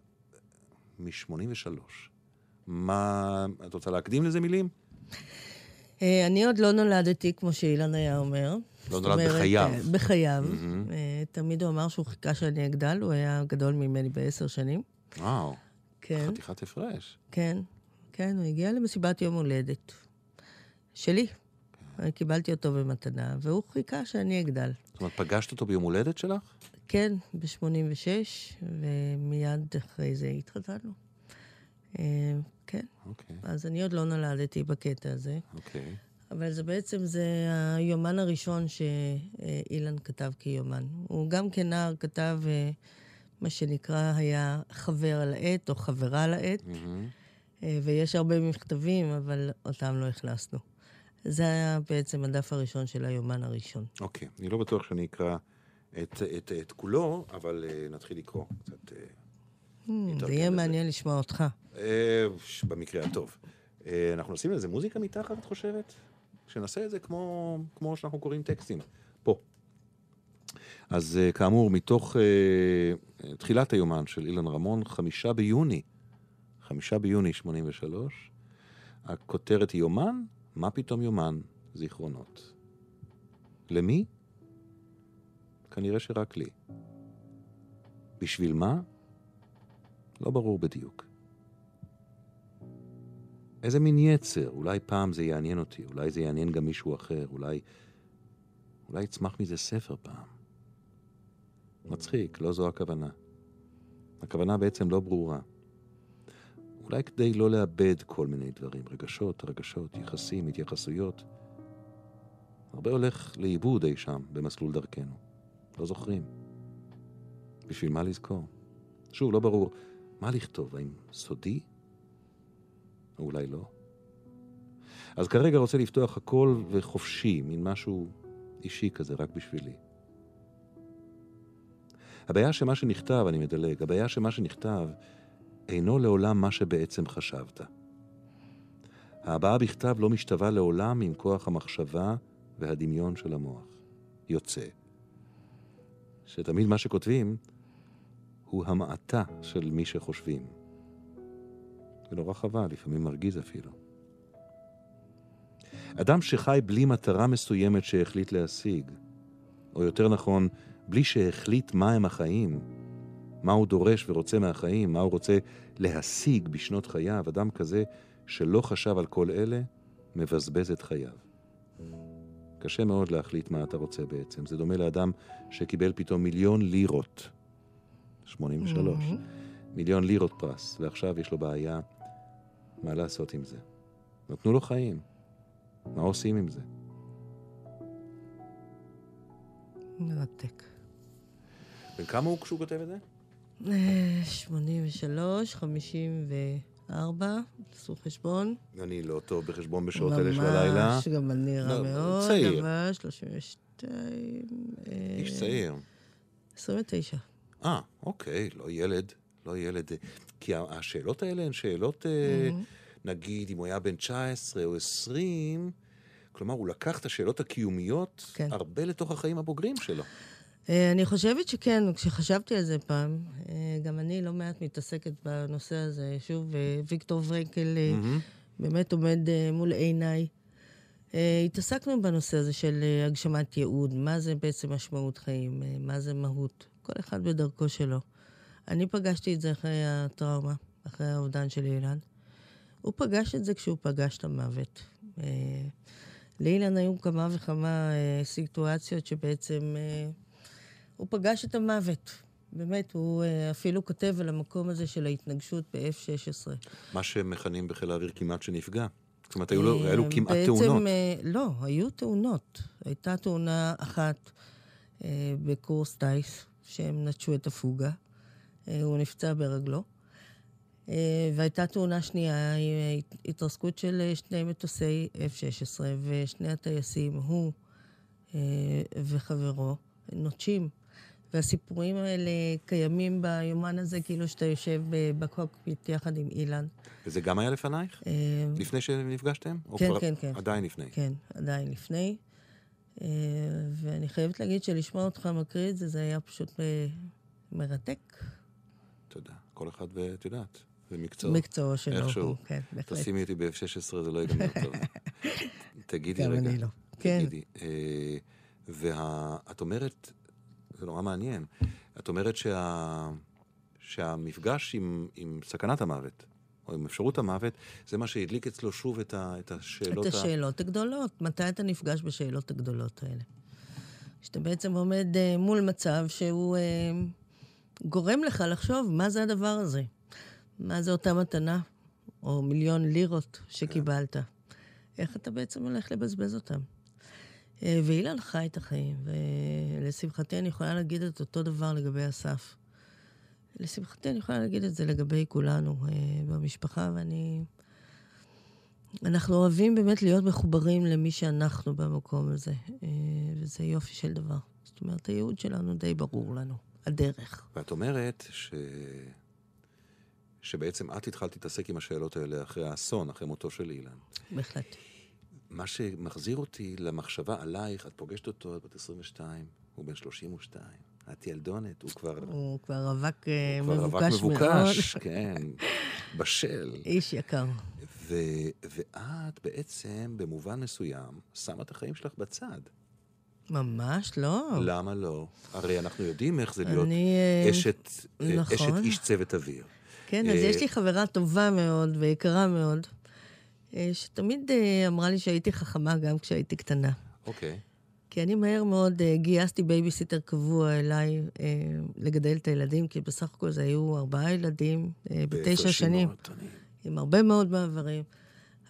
מ-83. מה, את רוצה להקדים לזה מילים? אה, אני עוד לא נולדתי, כמו שאילן היה אומר. זאת נולד אומרת, בחייו. אה, בחייו. אה, תמיד הוא אמר שהוא חיכה שאני אגדל, הוא היה גדול ממני בעשר שנים. וואו, כן, חתיכת הפרש. כן, כן, הוא הגיע למסיבת יום הולדת. שלי. קיבלתי אותו במתנה, והוא חיכה שאני אגדל. זאת אומרת, פגשת אותו ביום הולדת שלך? כן, ב-86, ומיד אחרי זה התחתנו. אה, כן, אוקיי, אז אני עוד לא נולדתי בקטע הזה. אוקיי. אבל זה בעצם, זה היומן הראשון שאילן כתב כיומן. הוא גם כנער כתב אה, מה שנקרא, היה חבר על העט או חברה על העט. אה, ויש הרבה מכתבים, אבל אותם לא הכנסנו. זה היה בעצם הדף הראשון של היומן הראשון. אוקיי, אני לא בטוח שאני אקרא את, את, את כולו, אבל uh, נתחיל לקרוא קצת. Uh, Hmm, זה יהיה. מעניין לשמוע אותך. ש- במקרה הטוב. אה, אנחנו נשים לזה מוזיקה מתחת, את חושבת? שנעשה את זה כמו, כמו שאנחנו קוראים טקסטים. פה. אז אה, כאמור, מתוך אה, תחילת היומן של אילן רמון, חמישה ביוני, חמישה ביוני 83, הכותרת היא יומן, מה פתאום יומן? זיכרונות. למי? כנראה שרק לי. בשביל מה? לא ברור בדיוק. איזה מין יצר, אולי פעם זה יעניין אותי, אולי זה יעניין גם מישהו אחר, אולי... אולי יצמח מזה ספר פעם. מצחיק, לא זו הכוונה. הכוונה בעצם לא ברורה. אולי כדי לא לאבד כל מיני דברים, רגשות, רגשות, יחסים, התייחסויות. הרבה הולך לאיבוד אי שם, במסלול דרכנו. לא זוכרים. בשביל מה לזכור? שוב, לא ברור מה לכתוב, האם סודי? או אולי לא. אז כרגע רוצה לפתוח הכל וחופשי, מין משהו אישי כזה, רק בשבילי. הבעיה שמה שנכתב, אני מדלג, הבעיה שמה שנכתב אינו לעולם מה שבעצם חשבת. ההבעה בכתב לא משתווה לעולם עם כוח המחשבה והדמיון של המוח. יוצא שתמיד מה שכותבים הוא המעטה של מי שחושבים. זה נורא חבל, לפעמים מרגיז אפילו. אדם שחי בלי מטרה מסוימת שהחליט להשיג, או יותר נכון, בלי שהחליט מהם החיים, מה הוא דורש ורוצה מהחיים, מה הוא רוצה להשיג בשנות חייו, אדם כזה שלא חשב על כל אלה, מבזבז את חייו. קשה מאוד להחליט מה אתה רוצה בעצם. זה דומה לאדם שקיבל פתאום מיליון לירות, 83, מיליון לירות פרס, ועכשיו יש לו בעיה מה לעשות עם זה. נתנו לו חיים, מה עושים עם זה? מרתק. בן כמה הוא כשהוא כותב את זה? אה, 83, 54, תעשו חשבון. אני לא טוב בחשבון בשעות אלה של הלילה. ממש, גם אני רע לא, מאוד, צעיר. אבל 32... אה, איש צעיר. 29. אה, אוקיי, לא ילד, לא ילד. כי השאלות האלה הן שאלות, אה, נגיד, אם הוא היה בן 19 או 20, כלומר, הוא לקח את השאלות הקיומיות כן. הרבה לתוך החיים הבוגרים שלו. אה, אני חושבת שכן, כשחשבתי על זה פעם, אה, גם אני לא מעט מתעסקת בנושא הזה. שוב, אה, ויקטור אה, מהמם. באמת עומד מול עיניי. התעסקנו בנושא הזה של הגשמת ייעוד, מה זה בעצם משמעות חיים, מה זה מהות, כל אחד בדרכו שלו. אני פגשתי את זה אחרי הטראומה, אחרי האובדן של אילן. הוא פגש את זה כשהוא פגש את המוות. לאילן היו כמה וכמה סיטואציות שבעצם הוא פגש את המוות. באמת, הוא אה, אפילו כותב על המקום הזה של ההתנגשות ב-F-16. מה שמכנים בחיל האוויר כמעט שנפגע. זאת אומרת, היו לו, היו לו אה, כמעט בעצם, תאונות. אה, לא, היו תאונות. הייתה תאונה אחת בקורס טיס, שהם נטשו את הפוגה. הוא נפצע ברגלו. והייתה תאונה שנייה, התרסקות של שני מטוסי F-16, ושני הטייסים, הוא וחברו, נוטשים. והסיפורים האלה קיימים ביומן הזה, כאילו שאתה יושב בקוקפיט יחד עם אילן. וזה גם היה לפנייך? אה, לפני שנפגשתם? כן, כן, כן. עדיין לפני. כן, עדיין לפני. אה, ואני חייבת להגיד שלשמוע אותך מקריא את זה, זה היה פשוט מרתק. תודה. כל אחד, ואת יודעת, זה מקצוע. מקצועו שלו איכשהו. כן, בהחלט. תשימי אותי ב-F-16, זה לא ייגמר טוב. <laughs> תגידי גם רגע. אני לא. כן. תגידי. אה, ואת אומרת, זה נורא מעניין, את אומרת שה, שהמפגש עם, עם סכנת המוות, או עם אפשרות המוות, זה מה שהדליק אצלו שוב את, ה, את השאלות את השאלות הגדולות. מתי אתה נפגש בשאלות הגדולות האלה? שאתה בעצם עומד uh, מול מצב שהוא uh, גורם לך לחשוב מה זה הדבר הזה. מה זה אותה מתנה, או מיליון לירות שקיבלת. איך אתה בעצם הולך לבזבז אותם? Uh, ואילן חי את החיים, ולשמחתי אני יכולה להגיד את אותו דבר לגבי אסף. לשמחתי אני יכולה להגיד את זה לגבי כולנו uh, במשפחה, ואני... אנחנו אוהבים באמת להיות מחוברים למי שאנחנו במקום הזה, אה, וזה יופי של דבר. זאת אומרת, הייעוד שלנו די ברור לנו, הדרך. ואת אומרת ש... שבעצם את התחלת להתעסק עם השאלות האלה אחרי האסון, אחרי מותו של אילן. בהחלט. מה שמחזיר אותי למחשבה עלייך, את פוגשת אותו, את בת 22, הוא בן 32, את ילדונת, הוא כבר... הוא כבר רווק אה, הוא כבר רווק מבוקש מאוד. מבוקש, <laughs> כן, בשל. איש יקר. ו, ואת בעצם, במובן מסוים, שמה את החיים שלך בצד. ממש לא. למה לא? הרי אנחנו יודעים איך זה להיות אני... אה, אשת, אה, נכון. אשת איש צוות אוויר. כן, אז יש לי חברה טובה מאוד ויקרה מאוד, שתמיד אה, אמרה לי שהייתי חכמה גם כשהייתי קטנה. אוקיי. כי אני מהר מאוד אה, גייסתי בייביסיטר קבוע אליי לגדל את הילדים, כי בסך הכל זה היו ארבעה ילדים בתשע שנים, קטנים. עם הרבה מאוד מעברים.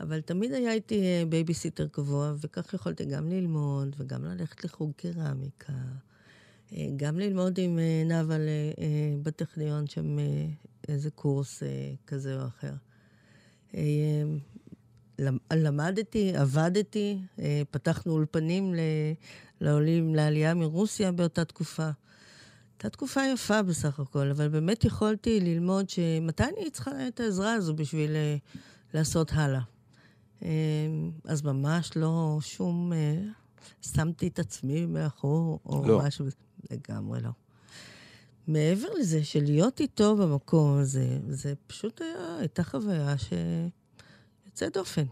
אבל תמיד היה איתי בייביסיטר קבוע, וכך יכולתי גם ללמוד וגם ללכת לחוג קרמיקה. גם ללמוד עם נאוה בטכניון שם איזה קורס כזה או אחר. למ- למדתי, עבדתי, אה, פתחנו אולפנים לעולים, לעלייה מרוסיה באותה תקופה. הייתה תקופה יפה בסך הכל, אבל באמת יכולתי ללמוד שמתי אני צריכה את העזרה הזו בשביל אה, לעשות הלאה. אה, אז ממש לא שום... אה, שמתי את עצמי מאחור, או לא. משהו, לגמרי לא. מעבר לזה, שלהיות איתו במקום הזה, זה פשוט היה, הייתה חוויה ש... יוצאת דופן.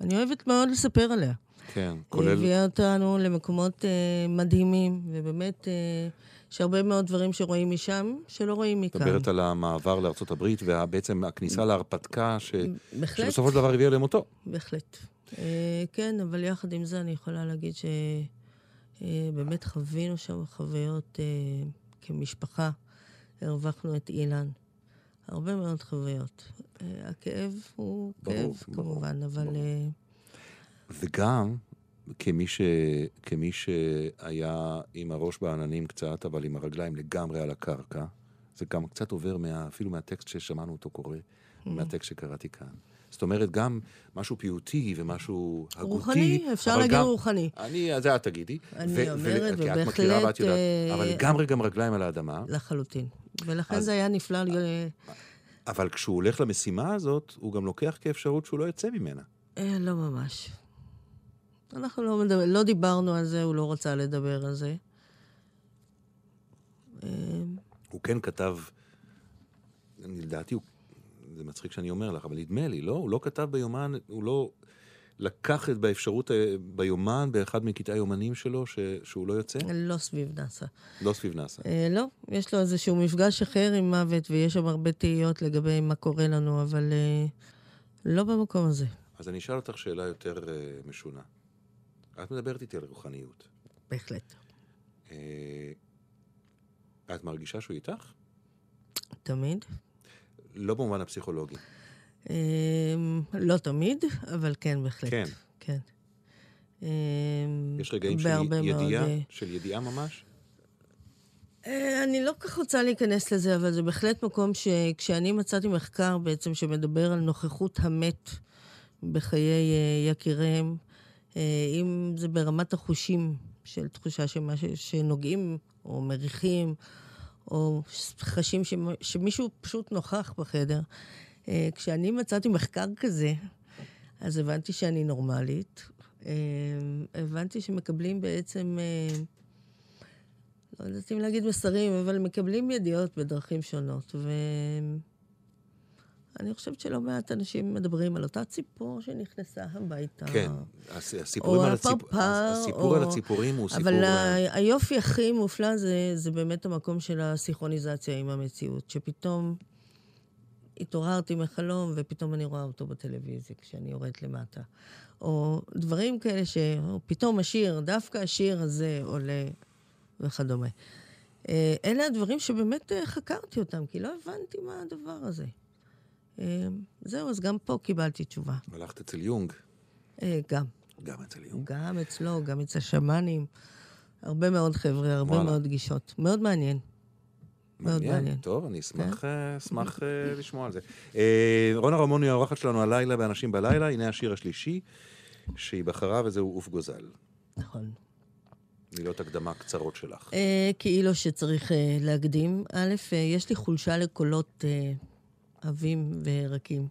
אני אוהבת מאוד לספר עליה. כן, היא כולל... הביאה אותנו למקומות אה, מדהימים, ובאמת, אה, יש הרבה מאוד דברים שרואים משם, שלא רואים מכאן. מדברת על המעבר לארצות הברית, ובעצם הכניסה להרפתקה, ש... בהחלט, שבסופו של דבר הביאה למותו. בהחלט. אה, כן, אבל יחד עם זה אני יכולה להגיד שבאמת חווינו שם חוויות אה, כמשפחה. הרווחנו את אילן. הרבה מאוד חוויות. אה, הכאב הוא ברור, כאב, ברור, כמובן, אבל... ברור. אה, וגם, כמי, ש... כמי שהיה עם הראש בעננים קצת, אבל עם הרגליים לגמרי על הקרקע, זה גם קצת עובר מה... אפילו מהטקסט ששמענו אותו קורא, Mm. מהטקסט שקראתי כאן. זאת אומרת, גם משהו פיוטי ומשהו הגותי. רוחני, אפשר להגיד גם- רוחני. אני, זה את תגידי. אני אומרת, כי את מכירה ואת ובהחלט, יודעת, אה, אבל לגמרי גם רגליים על האדמה. לחלוטין. ולכן אז- זה היה נפלא. ל- אבל כשהוא הולך למשימה הזאת, הוא גם לוקח כאפשרות שהוא לא יצא ממנה. אה, לא ממש. אנחנו לא, מדבר, לא דיברנו על זה, הוא לא רצה לדבר על זה. אה, הוא כן כתב, לדעתי, זה מצחיק שאני אומר לך, אבל נדמה לי, לא? הוא לא כתב ביומן, הוא לא לקח את באפשרות, אה, ביומן, באחד מקטעי היומנים שלו, ש, שהוא לא יוצא? לא סביב נאסא. לא סביב נאסא. אה, לא, יש לו איזשהו מפגש אחר עם מוות, ויש שם הרבה תהיות לגבי מה קורה לנו, אבל אה, לא במקום הזה. אז אני אשאל אותך שאלה יותר אה, משונה. את מדברת איתי על רוחניות. בהחלט. אה, את מרגישה שהוא איתך? תמיד. לא במובן הפסיכולוגי. אה, לא תמיד, אבל כן, בהחלט. כן. כן. אה, יש רגעים של בהרבה מאוד, ידיעה, אה, של ידיעה ממש? אה, אני לא כל כך רוצה להיכנס לזה, אבל זה בהחלט מקום שכשאני מצאתי מחקר בעצם שמדבר על נוכחות המת בחיי אה, יקיריהם, אם זה ברמת החושים של תחושה שמה שנוגעים או מריחים, או חשים שמ- שמישהו פשוט נוכח בחדר. אה, כשאני מצאתי מחקר כזה, אז הבנתי שאני נורמלית. אה, הבנתי שמקבלים בעצם, אה, לא יודעת אם להגיד מסרים, אבל מקבלים ידיעות בדרכים שונות. ואני חושבת שלא מעט אנשים מדברים על אותה ציפור שנכנסה הביתה. כן, הס- הסיפורים על הציפ- הפרפר, הסיפור על או- הציפורים הוא סיפור... אבל ה- היופי הכי מופלא זה, זה באמת המקום של הסיכרוניזציה עם המציאות, שפתאום התעוררתי מחלום ופתאום אני רואה אותו בטלוויזיה כשאני יורדת למטה. או דברים כאלה שפתאום השיר, דווקא השיר הזה עולה וכדומה. אה, אלה הדברים שבאמת אה, חקרתי אותם, כי לא הבנתי מה הדבר הזה. אה, זהו, אז גם פה קיבלתי תשובה. הלכת אצל יונג, גם. גם אצל יונג. גם אצלו, גם אצל השמאנים. הרבה מאוד חבר'ה, הרבה וואלה. מאוד גישות. מאוד מעניין. מאוד מעניין. טוב, אני אשמח, אה, אשמח אה, לשמוע על זה. אה, רונה רמון היא האורחת שלנו הלילה באנשים בלילה, הנה השיר השלישי שהיא בחרה, וזהו עוף גוזל. נכון. מילות הקדמה קצרות שלך. כאילו שצריך להקדים. א', יש לי חולשה לקולות עבים ורקים.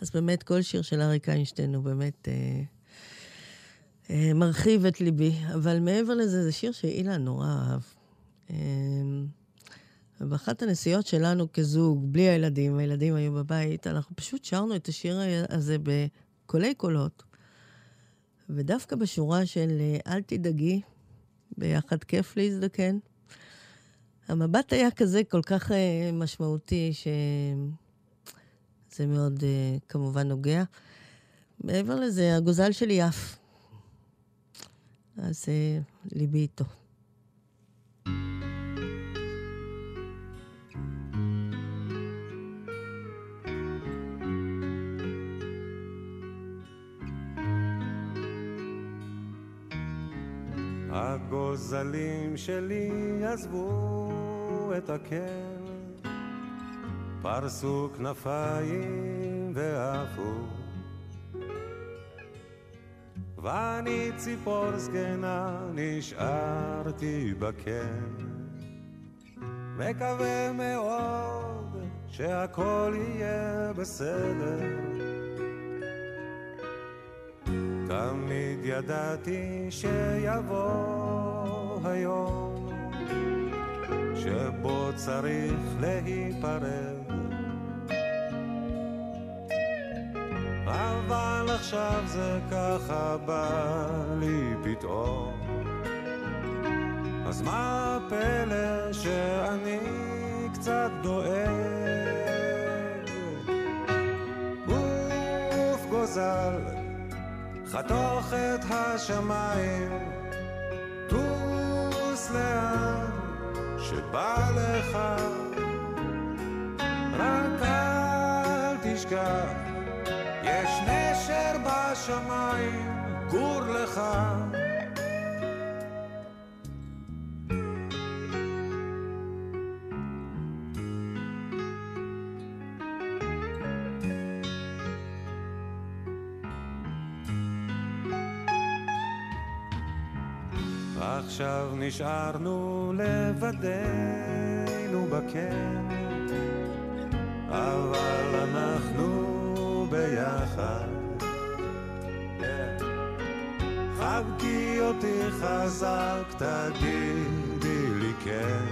אז באמת, כל שיר של אריק איינשטיין הוא באמת מרחיב את ליבי. אבל מעבר לזה, זה שיר שאילן נורא אהב. ובאחת הנסיעות שלנו כזוג, בלי הילדים, הילדים היו בבית, אנחנו פשוט שרנו את השיר הזה בקולי קולות. ודווקא בשורה של אל תדאגי, ביחד כיף להזדקן. המבט היה כזה כל כך uh, משמעותי, שזה מאוד uh, כמובן נוגע. מעבר לזה, הגוזל שלי עף. אז uh, ליבי איתו. הגוזלים שלי עזבו את הקן, פרסו כנפיים ועפו. ואני ציפור זקנה נשארתי בקן, מקווה מאוד שהכל יהיה בסדר. תמיד ידעתי שיבוא היום שבו צריך להיפרד. אבל עכשיו זה ככה בא לי פתאום. אז מה הפלא שאני קצת דואג? עוף גוזל חתוך את השמיים, טוס לאן שבא לך, רק אל תשכח, יש נשר בשמיים, גור לך. עכשיו נשארנו לבדנו בקן, אבל אנחנו ביחד. חבקי אותי חזק, תגידי לי כן.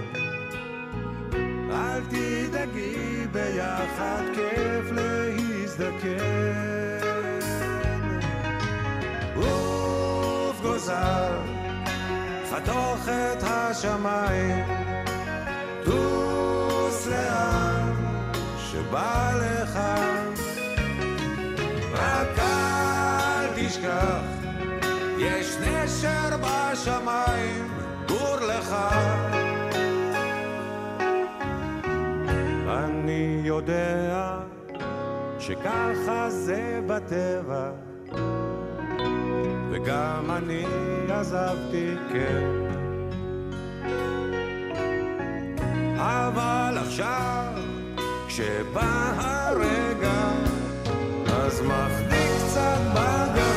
אל תדאגי, ביחד כיף להזדקן. עוף גוזל חתוך את השמיים, טוס לאן שבא לך, רק אל תשכח, יש נשר בשמיים, גור לך. אני יודע שככה זה בטבע וגם אני עזבתי כן. אבל עכשיו, כשבא הרגע, אז מחניק קצת בגרון,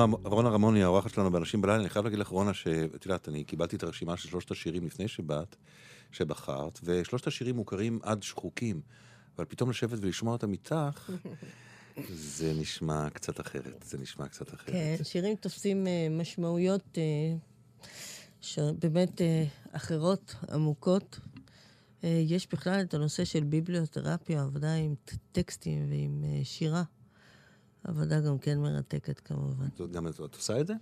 רונה, רונה רמוני, האורחת שלנו באנשים בלילה, אני חייב להגיד לך, רונה, שאת יודעת, אני קיבלתי את הרשימה של שלושת השירים לפני שבאת, שבחרת, ושלושת השירים מוכרים עד שחוקים, אבל פתאום לשבת ולשמוע אותם איתך, <laughs> זה נשמע קצת אחרת, זה נשמע קצת אחרת. כן, שירים תופסים אה, משמעויות אה, שבאמת אה, אחרות, עמוקות. יש בכלל את הנושא של ביבליותרפיה, עבודה עם טקסטים ועם שירה. עבודה גם כן מרתקת כמובן. זאת גם את עושה את זה?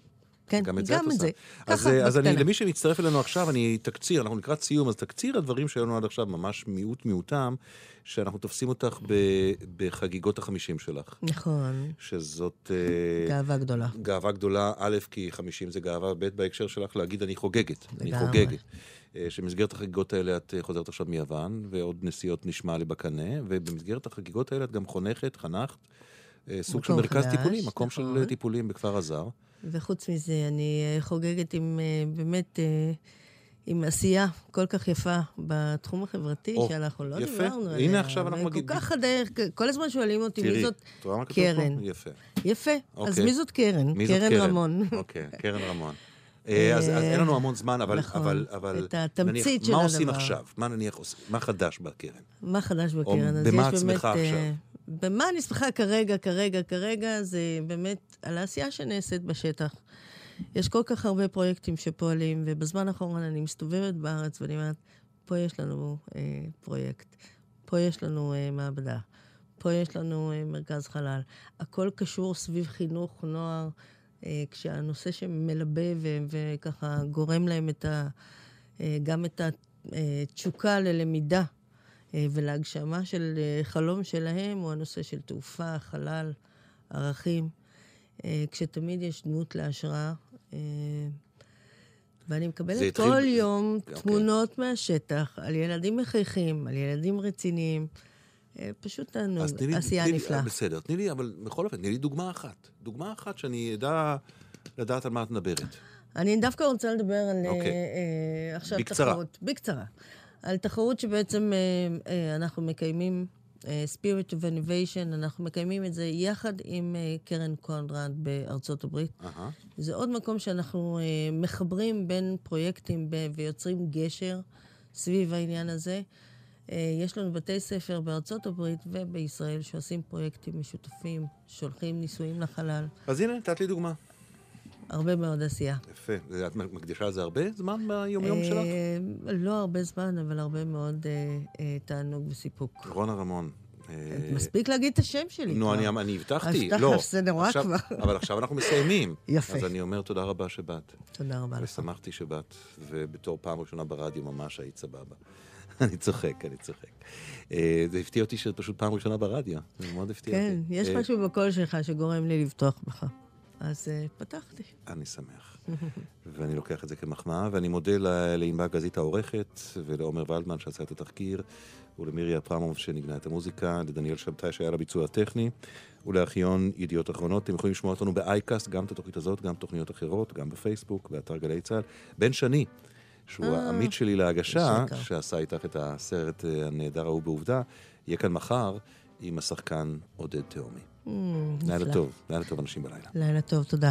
כן, גם את זה גם את. זה. אז, ככה, אה, אז אני. למי שמצטרף אלינו עכשיו, אני תקציר, אנחנו לקראת סיום, אז תקציר הדברים שהיו לנו עד עכשיו, ממש מיעוט מיעוטם, שאנחנו תופסים אותך ב, בחגיגות החמישים שלך. נכון, שזאת... אה, גאווה גדולה. גאווה גדולה, א', כי 50 זה גאווה, ב', בהקשר שלך להגיד אני חוגגת. אני לגמרי. חוגגת. אה, שבמסגרת החגיגות האלה את חוזרת עכשיו מיוון, ועוד נסיעות נשמע לי בקנה, ובמסגרת החגיגות האלה את גם חונכת, חנכת, סוג של מרכז חדש, טיפולים, מקום של נכון. אה, טיפולים בכפר הזר. וחוץ מזה, אני אה, חוגגת עם אה, באמת, אה, עם עשייה כל כך יפה בתחום החברתי, או, שאנחנו לא יפה. דיברנו הנה עליה. עכשיו אנחנו וכל מגיד- כך הדרך, כל הזמן שואלים אותי, מי תראי, זאת את רואה מה כתוב פה? קרן? יפה. יפה, אז אוקיי. מי זאת קרן? מי זאת קרן רמון. אוקיי, קרן רמון. אה, אז אז אין לנו המון זמן, אבל, נכון, אבל, אבל את התמצית נניח, של מה עושים הדבר. עכשיו? מה נניח עושים? מה חדש בקרן? מה חדש בקרן? אז במה את שמחה אה, עכשיו? במה אני שמחה כרגע, כרגע, כרגע, זה באמת על העשייה שנעשית בשטח. יש כל כך הרבה פרויקטים שפועלים, ובזמן האחרון אני מסתובבת בארץ ואני אומרת, פה יש לנו אה, פרויקט, פה יש לנו אה, מעבדה, פה יש לנו אה, מרכז חלל. הכל קשור סביב חינוך, נוער, אה, כשהנושא שמלבה ו- וככה גורם להם את ה... אה, גם את התשוקה ללמידה אה, ולהגשמה של אה, חלום שלהם הוא הנושא של תעופה, חלל, ערכים, אה, כשתמיד יש דמות להשראה. אה, ואני מקבלת כל יום אוקיי. תמונות מהשטח על ילדים מחייכים, על ילדים רציניים. אה, פשוט תענוג, עשייה תני נפלאה. בסדר, תני לי, אבל בכל אופן, תני לי דוגמה אחת. דוגמה אחת שאני אדע לדעת על מה את מדברת. אני דווקא רוצה לדבר על אוקיי. אה, אה, עכשיו בקצרה. תחרות. בקצרה. על תחרות שבעצם אה, אה, אנחנו מקיימים, אה, Spirit of Innovation, אנחנו מקיימים את זה יחד עם אה, קרן קונרד בארצות הברית. זה עוד מקום שאנחנו אה, מחברים בין פרויקטים ב- ויוצרים גשר סביב העניין הזה. אה, יש לנו בתי ספר בארצות הברית ובישראל שעושים פרויקטים משותפים, שולחים ניסויים לחלל. אז הנה, נתת לי דוגמה. הרבה מאוד עשייה. יפה. את מקדישה לזה הרבה זמן ביומיום שלך? אה, לא הרבה זמן, אבל הרבה מאוד אה, אה, תענוג וסיפוק. רונה רמון. אה, מספיק להגיד את השם שלי נו, כבר. אני, הבטחתי, אז לא. זה נורא כבר. אבל עכשיו אנחנו מסיימים. <laughs> יפה. אז אני אומר תודה רבה שבאת. תודה רבה לך. ושמחתי שבאת, ובתור פעם ראשונה ברדיו ממש היית סבבה. <laughs> אני צוחק, אני צוחק. אה, זה הפתיע אותי שאת פשוט פעם ראשונה ברדיו. זה מאוד הפתיע כן, אותי. יש אה, משהו בקול שלך שגורם לי לבטוח בך. אז אה, פתחתי. אני שמח. <laughs> ואני לוקח את זה כמחמאה, ואני מודה ל- לענבל גזית העורכת, ולעומר ולדמן שעשה את התחקיר, ולמירי אפרמוב שניגנה את המוזיקה, לדניאל שבתאי שהיה לביצוע הטכני, ולארכיון ידיעות אחרונות. אתם יכולים לשמוע אותנו באייקאסט, גם את התוכנית הזאת, גם תוכניות אחרות, גם בפייסבוק, באתר גלי צה"ל. בן שני, שהוא אה, העמית שלי להגשה. שעשה איתך את הסרט אה, הנהדר ההוא בעובדה, יהיה כאן מחר עם השחקן עודד תהומי. Mm, לילה. טוב, לילה טוב אנשים בלילה. לילה טוב, תודה.